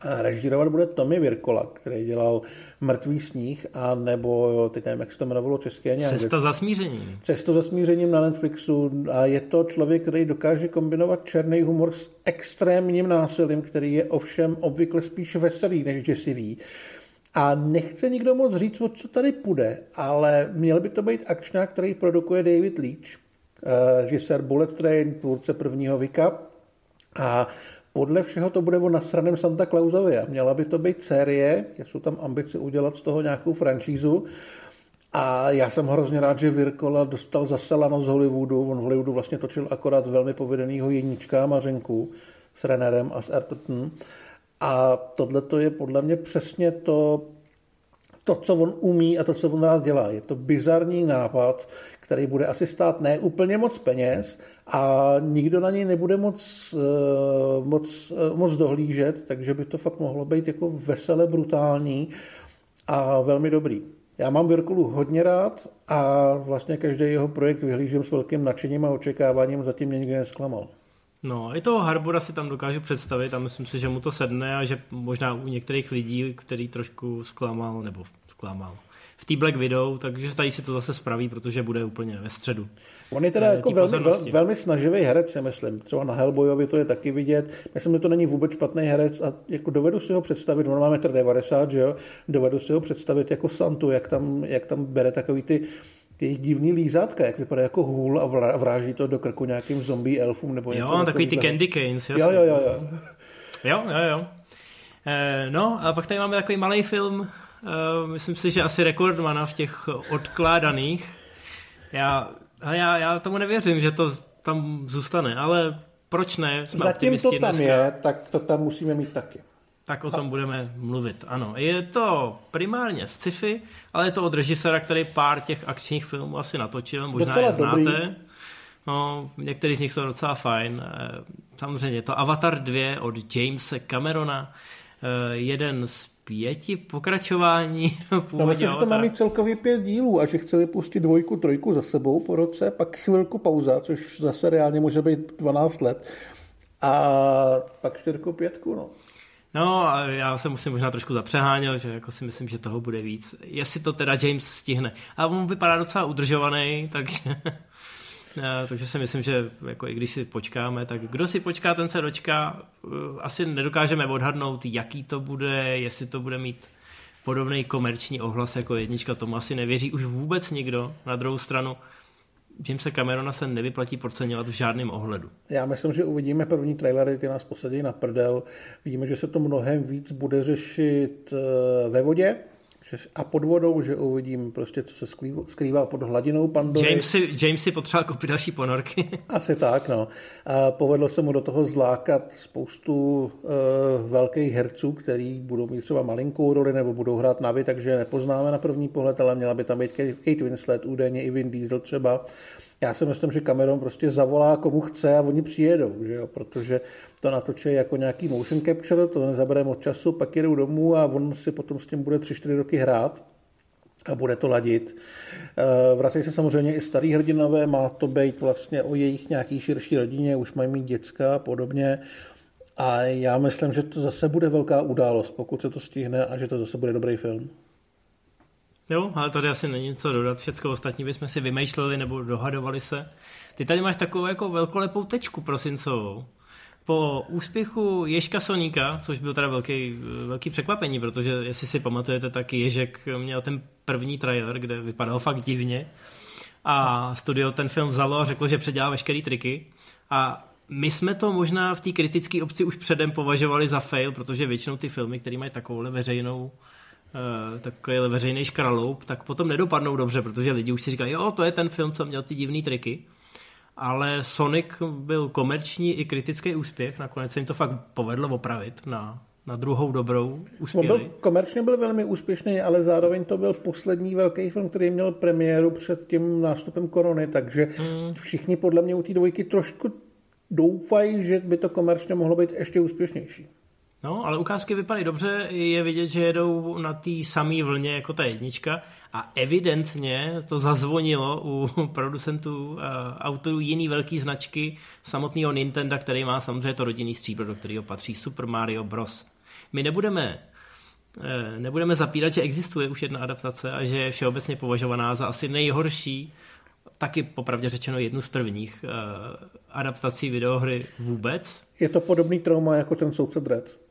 a režírovat bude Tommy Virkola, který dělal Mrtvý sníh, a nebo, teď nevím, jak se to jmenovalo české nějak. Cesta za smířením. Cesta za smířením na Netflixu a je to člověk, který dokáže kombinovat černý humor s extrémním násilím, který je ovšem obvykle spíš veselý než děsivý. A nechce nikdo moc říct, o co tady půjde, ale měl by to být akčná, který produkuje David Leach, eh, režisér Bullet Train, tvůrce prvního Vika, a podle všeho to bude o nasraném Santa Clausovi a měla by to být série, jsou tam ambice udělat z toho nějakou franšízu. A já jsem hrozně rád, že Virkola dostal zase lano z Hollywoodu. On v Hollywoodu vlastně točil akorát velmi povedenýho jednička a Mařenku s Rennerem a s Ertotem. A tohle to je podle mě přesně to, to, co on umí a to, co on rád dělá. Je to bizarní nápad, který bude asi stát ne úplně moc peněz a nikdo na něj nebude moc, eh, moc, eh, moc dohlížet, takže by to fakt mohlo být jako vesele brutální a velmi dobrý. Já mám Virkulu hodně rád a vlastně každý jeho projekt vyhlížím s velkým nadšením a očekáváním, zatím mě nikdy nesklamal. No, i toho Harbora si tam dokážu představit a myslím si, že mu to sedne a že možná u některých lidí, který trošku zklamal, nebo zklamal, v té Black Widow, takže tady si to zase spraví, protože bude úplně ve středu. On je teda jako velmi, vel, velmi snaživý herec, si myslím. Třeba na Hellboyovi to je taky vidět. Myslím, že to není vůbec špatný herec a jako dovedu si ho představit, on má 1,90 že jo, dovedu si ho představit jako Santu, jak tam, jak tam bere takový ty ty divný lízátka, jak vypadá jako hůl a vráží to do krku nějakým zombie elfům nebo něco. Jo, takový ty candy canes, jasný. Jo, jo, jo, jo. Jo, jo, jo. Eh, no, a pak tady máme takový malý film, myslím si, že asi rekordmana v těch odkládaných. Já, já, já tomu nevěřím, že to tam zůstane, ale proč ne? Jsme Zatím to tam dneska. je, tak to tam musíme mít taky. Tak o tom budeme mluvit, ano. Je to primárně z sci-fi, ale je to od režisera, který pár těch akčních filmů asi natočil, možná docela je znáte. Dobrý. No, některý z nich jsou docela fajn. Eh, samozřejmě to Avatar 2 od Jamesa Camerona, eh, jeden z pěti pokračování No myslím, že to má mít celkově pět dílů a že chce vypustit dvojku, trojku za sebou po roce, pak chvilku pauza, což zase reálně může být 12 let. A pak čtyřku, pětku, no. No a já se musím možná trošku zapřeháněl, že jako si myslím, že toho bude víc. Jestli to teda James stihne. A on vypadá docela udržovaný, takže... takže si myslím, že jako i když si počkáme, tak kdo si počká, ten se dočká. Uh, asi nedokážeme odhadnout, jaký to bude, jestli to bude mít podobný komerční ohlas jako jednička, tomu asi nevěří už vůbec nikdo. Na druhou stranu, Jamesa Camerona se nevyplatí podceňovat v žádném ohledu. Já myslím, že uvidíme první trailery, ty nás posadí na prdel. Víme, že se to mnohem víc bude řešit eh, ve vodě, a pod vodou, že uvidím prostě, co se skrývá pod hladinou Pandory. James si, James si potřeboval koupit další ponorky. Asi tak, no. A povedlo se mu do toho zlákat spoustu uh, velkých herců, který budou mít třeba malinkou roli nebo budou hrát navy, takže nepoznáme na první pohled, ale měla by tam být Kate Winslet, údajně i Vin Diesel třeba. Já si myslím, že Cameron prostě zavolá komu chce a oni přijedou, že jo? protože to natočí jako nějaký motion capture, to nezabere moc času, pak jedou domů a on si potom s tím bude 3-4 roky hrát a bude to ladit. Eh, vracejí se samozřejmě i starý hrdinové, má to být vlastně o jejich nějaký širší rodině, už mají mít děcka a podobně. A já myslím, že to zase bude velká událost, pokud se to stihne a že to zase bude dobrý film. Jo, ale tady asi není co dodat. Všechno ostatní bychom si vymýšleli nebo dohadovali se. Ty tady máš takovou jako velkolepou tečku prosincovou. Po úspěchu Ježka Soníka, což byl teda velký, velký překvapení, protože jestli si pamatujete, tak Ježek měl ten první trailer, kde vypadal fakt divně a studio ten film vzalo a řeklo, že předělá veškeré triky a my jsme to možná v té kritické obci už předem považovali za fail, protože většinou ty filmy, které mají takovouhle veřejnou uh, takový veřejný škraloup, tak potom nedopadnou dobře, protože lidi už si říkají, jo, to je ten film, co měl ty divné triky. Ale Sonic byl komerční i kritický úspěch, nakonec se jim to fakt povedlo opravit na, na druhou dobrou úspěch. Byl, komerčně byl velmi úspěšný, ale zároveň to byl poslední velký film, který měl premiéru před tím nástupem korony, takže hmm. všichni podle mě u té dvojky trošku doufají, že by to komerčně mohlo být ještě úspěšnější. No, ale ukázky vypadají dobře, je vidět, že jedou na té samé vlně jako ta jednička a evidentně to zazvonilo u producentů uh, autorů jiný velký značky samotného Nintendo, který má samozřejmě to rodinný stříbro, do kterého patří Super Mario Bros. My nebudeme eh, nebudeme zapírat, že existuje už jedna adaptace a že je všeobecně považovaná za asi nejhorší, taky popravdě řečeno jednu z prvních uh, adaptací videohry vůbec. Je to podobný trauma jako ten soudce Dread.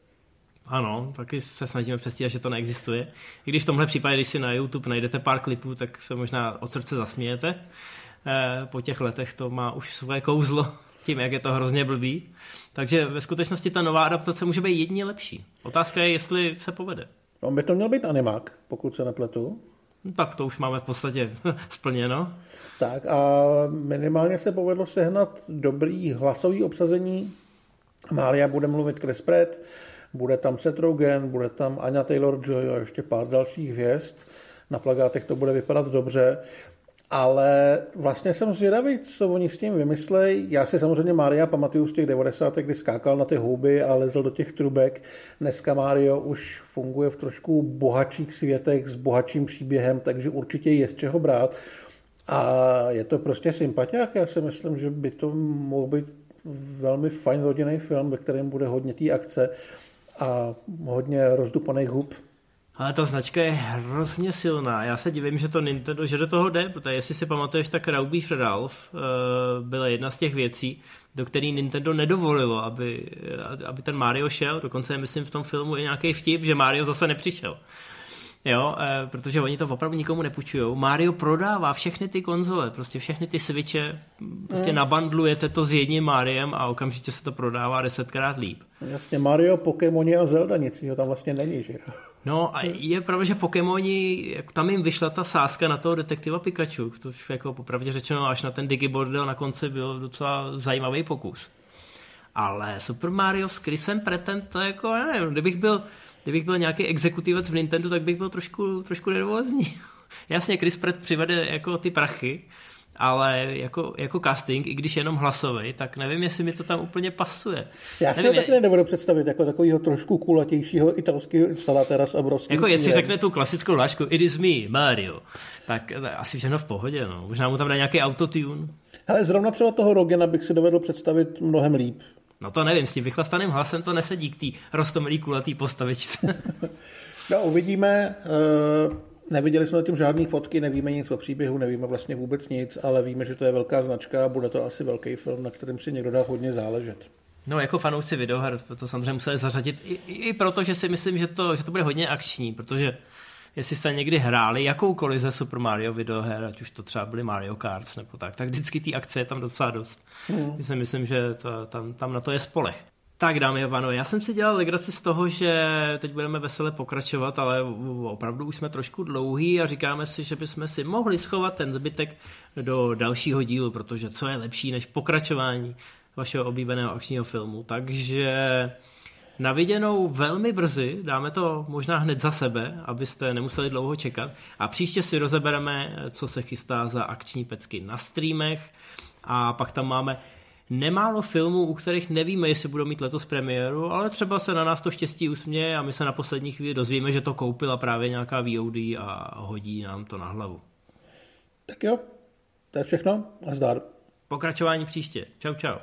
Ano, taky se snažíme přestíhat, že to neexistuje. I když v tomhle případě, když si na YouTube najdete pár klipů, tak se možná od srdce zasmějete. E, po těch letech to má už své kouzlo tím, jak je to hrozně blbý. Takže ve skutečnosti ta nová adaptace může být jedně lepší. Otázka je, jestli se povede. On by to měl být animák, pokud se nepletu. Tak to už máme v podstatě splněno. Tak a minimálně se povedlo sehnat dobrý hlasový obsazení. Mária bude mluvit Chris Pratt, bude tam Seth Rogen, bude tam Anya Taylor-Joy a ještě pár dalších hvězd. Na plagátech to bude vypadat dobře. Ale vlastně jsem zvědavý, co oni s tím vymyslejí. Já si samozřejmě Mária pamatuju z těch 90. kdy skákal na ty houby a lezl do těch trubek. Dneska Mario už funguje v trošku bohatších světech s bohatším příběhem, takže určitě je z čeho brát. A je to prostě sympatiák. Já si myslím, že by to mohl být velmi fajn rodinný film, ve kterém bude hodně té akce a hodně rozdupaných hub. Ale ta značka je hrozně silná. Já se divím, že to Nintendo, že do toho jde, protože jestli si pamatuješ, tak Raubeef Ralph uh, byla jedna z těch věcí, do který Nintendo nedovolilo, aby, aby ten Mario šel. Dokonce myslím v tom filmu je nějaký vtip, že Mario zase nepřišel. Jo, eh, protože oni to opravdu nikomu nepůjčují. Mario prodává všechny ty konzole, prostě všechny ty switche, prostě mm. nabandlujete to s jedním Mariem a okamžitě se to prodává desetkrát líp. Jasně, Mario, Pokémoni a Zelda, nic jiného tam vlastně není, že jo? No a je pravda, že Pokémoni, tam jim vyšla ta sázka na toho detektiva Pikachu, to jako popravdě řečeno až na ten Digibordel na konci byl docela zajímavý pokus. Ale Super Mario s Chrisem Pretem, to jako, já nevím, kdybych byl, kdybych byl nějaký exekutivec v Nintendo, tak bych byl trošku, trošku nervózní. Jasně, Chris Pratt přivede jako ty prachy, ale jako, jako casting, i když jenom hlasový, tak nevím, jestli mi to tam úplně pasuje. Já si nevím, ho taky nedovedu představit jako takového trošku kulatějšího italského instalatéra s obrovským Jako jestli řekne tu klasickou lášku It is me, Mario, tak asi všechno v pohodě, no. Možná mu tam dá nějaký autotune. Ale zrovna třeba toho Rogena bych si dovedl představit mnohem líp. No to nevím, s tím vychlastaným hlasem to nesedí k té rostomilý kulatý postavičce. no uvidíme. Uh... Neviděli jsme tím žádné fotky, nevíme nic o příběhu, nevíme vlastně vůbec nic, ale víme, že to je velká značka a bude to asi velký film, na kterém si někdo dá hodně záležet. No, jako fanoušci videoher to samozřejmě museli zařadit i, i, i proto, že si myslím, že to, že to bude hodně akční, protože jestli jste někdy hráli jakoukoliv ze Super Mario videoher, ať už to třeba byly Mario Kart nebo tak, tak vždycky ty akce je tam docela dost. Hmm. si myslím, že to, tam, tam na to je spolech. Tak dámy a pánové, já jsem si dělal legraci z toho, že teď budeme vesele pokračovat, ale opravdu už jsme trošku dlouhý a říkáme si, že bychom si mohli schovat ten zbytek do dalšího dílu, protože co je lepší než pokračování vašeho oblíbeného akčního filmu. Takže na viděnou velmi brzy, dáme to možná hned za sebe, abyste nemuseli dlouho čekat. A příště si rozebereme, co se chystá za akční pecky na streamech. A pak tam máme nemálo filmů, u kterých nevíme, jestli budou mít letos premiéru, ale třeba se na nás to štěstí usměje a my se na poslední chvíli dozvíme, že to koupila právě nějaká VOD a hodí nám to na hlavu. Tak jo, to je všechno a zdar. Pokračování příště. Čau, čau.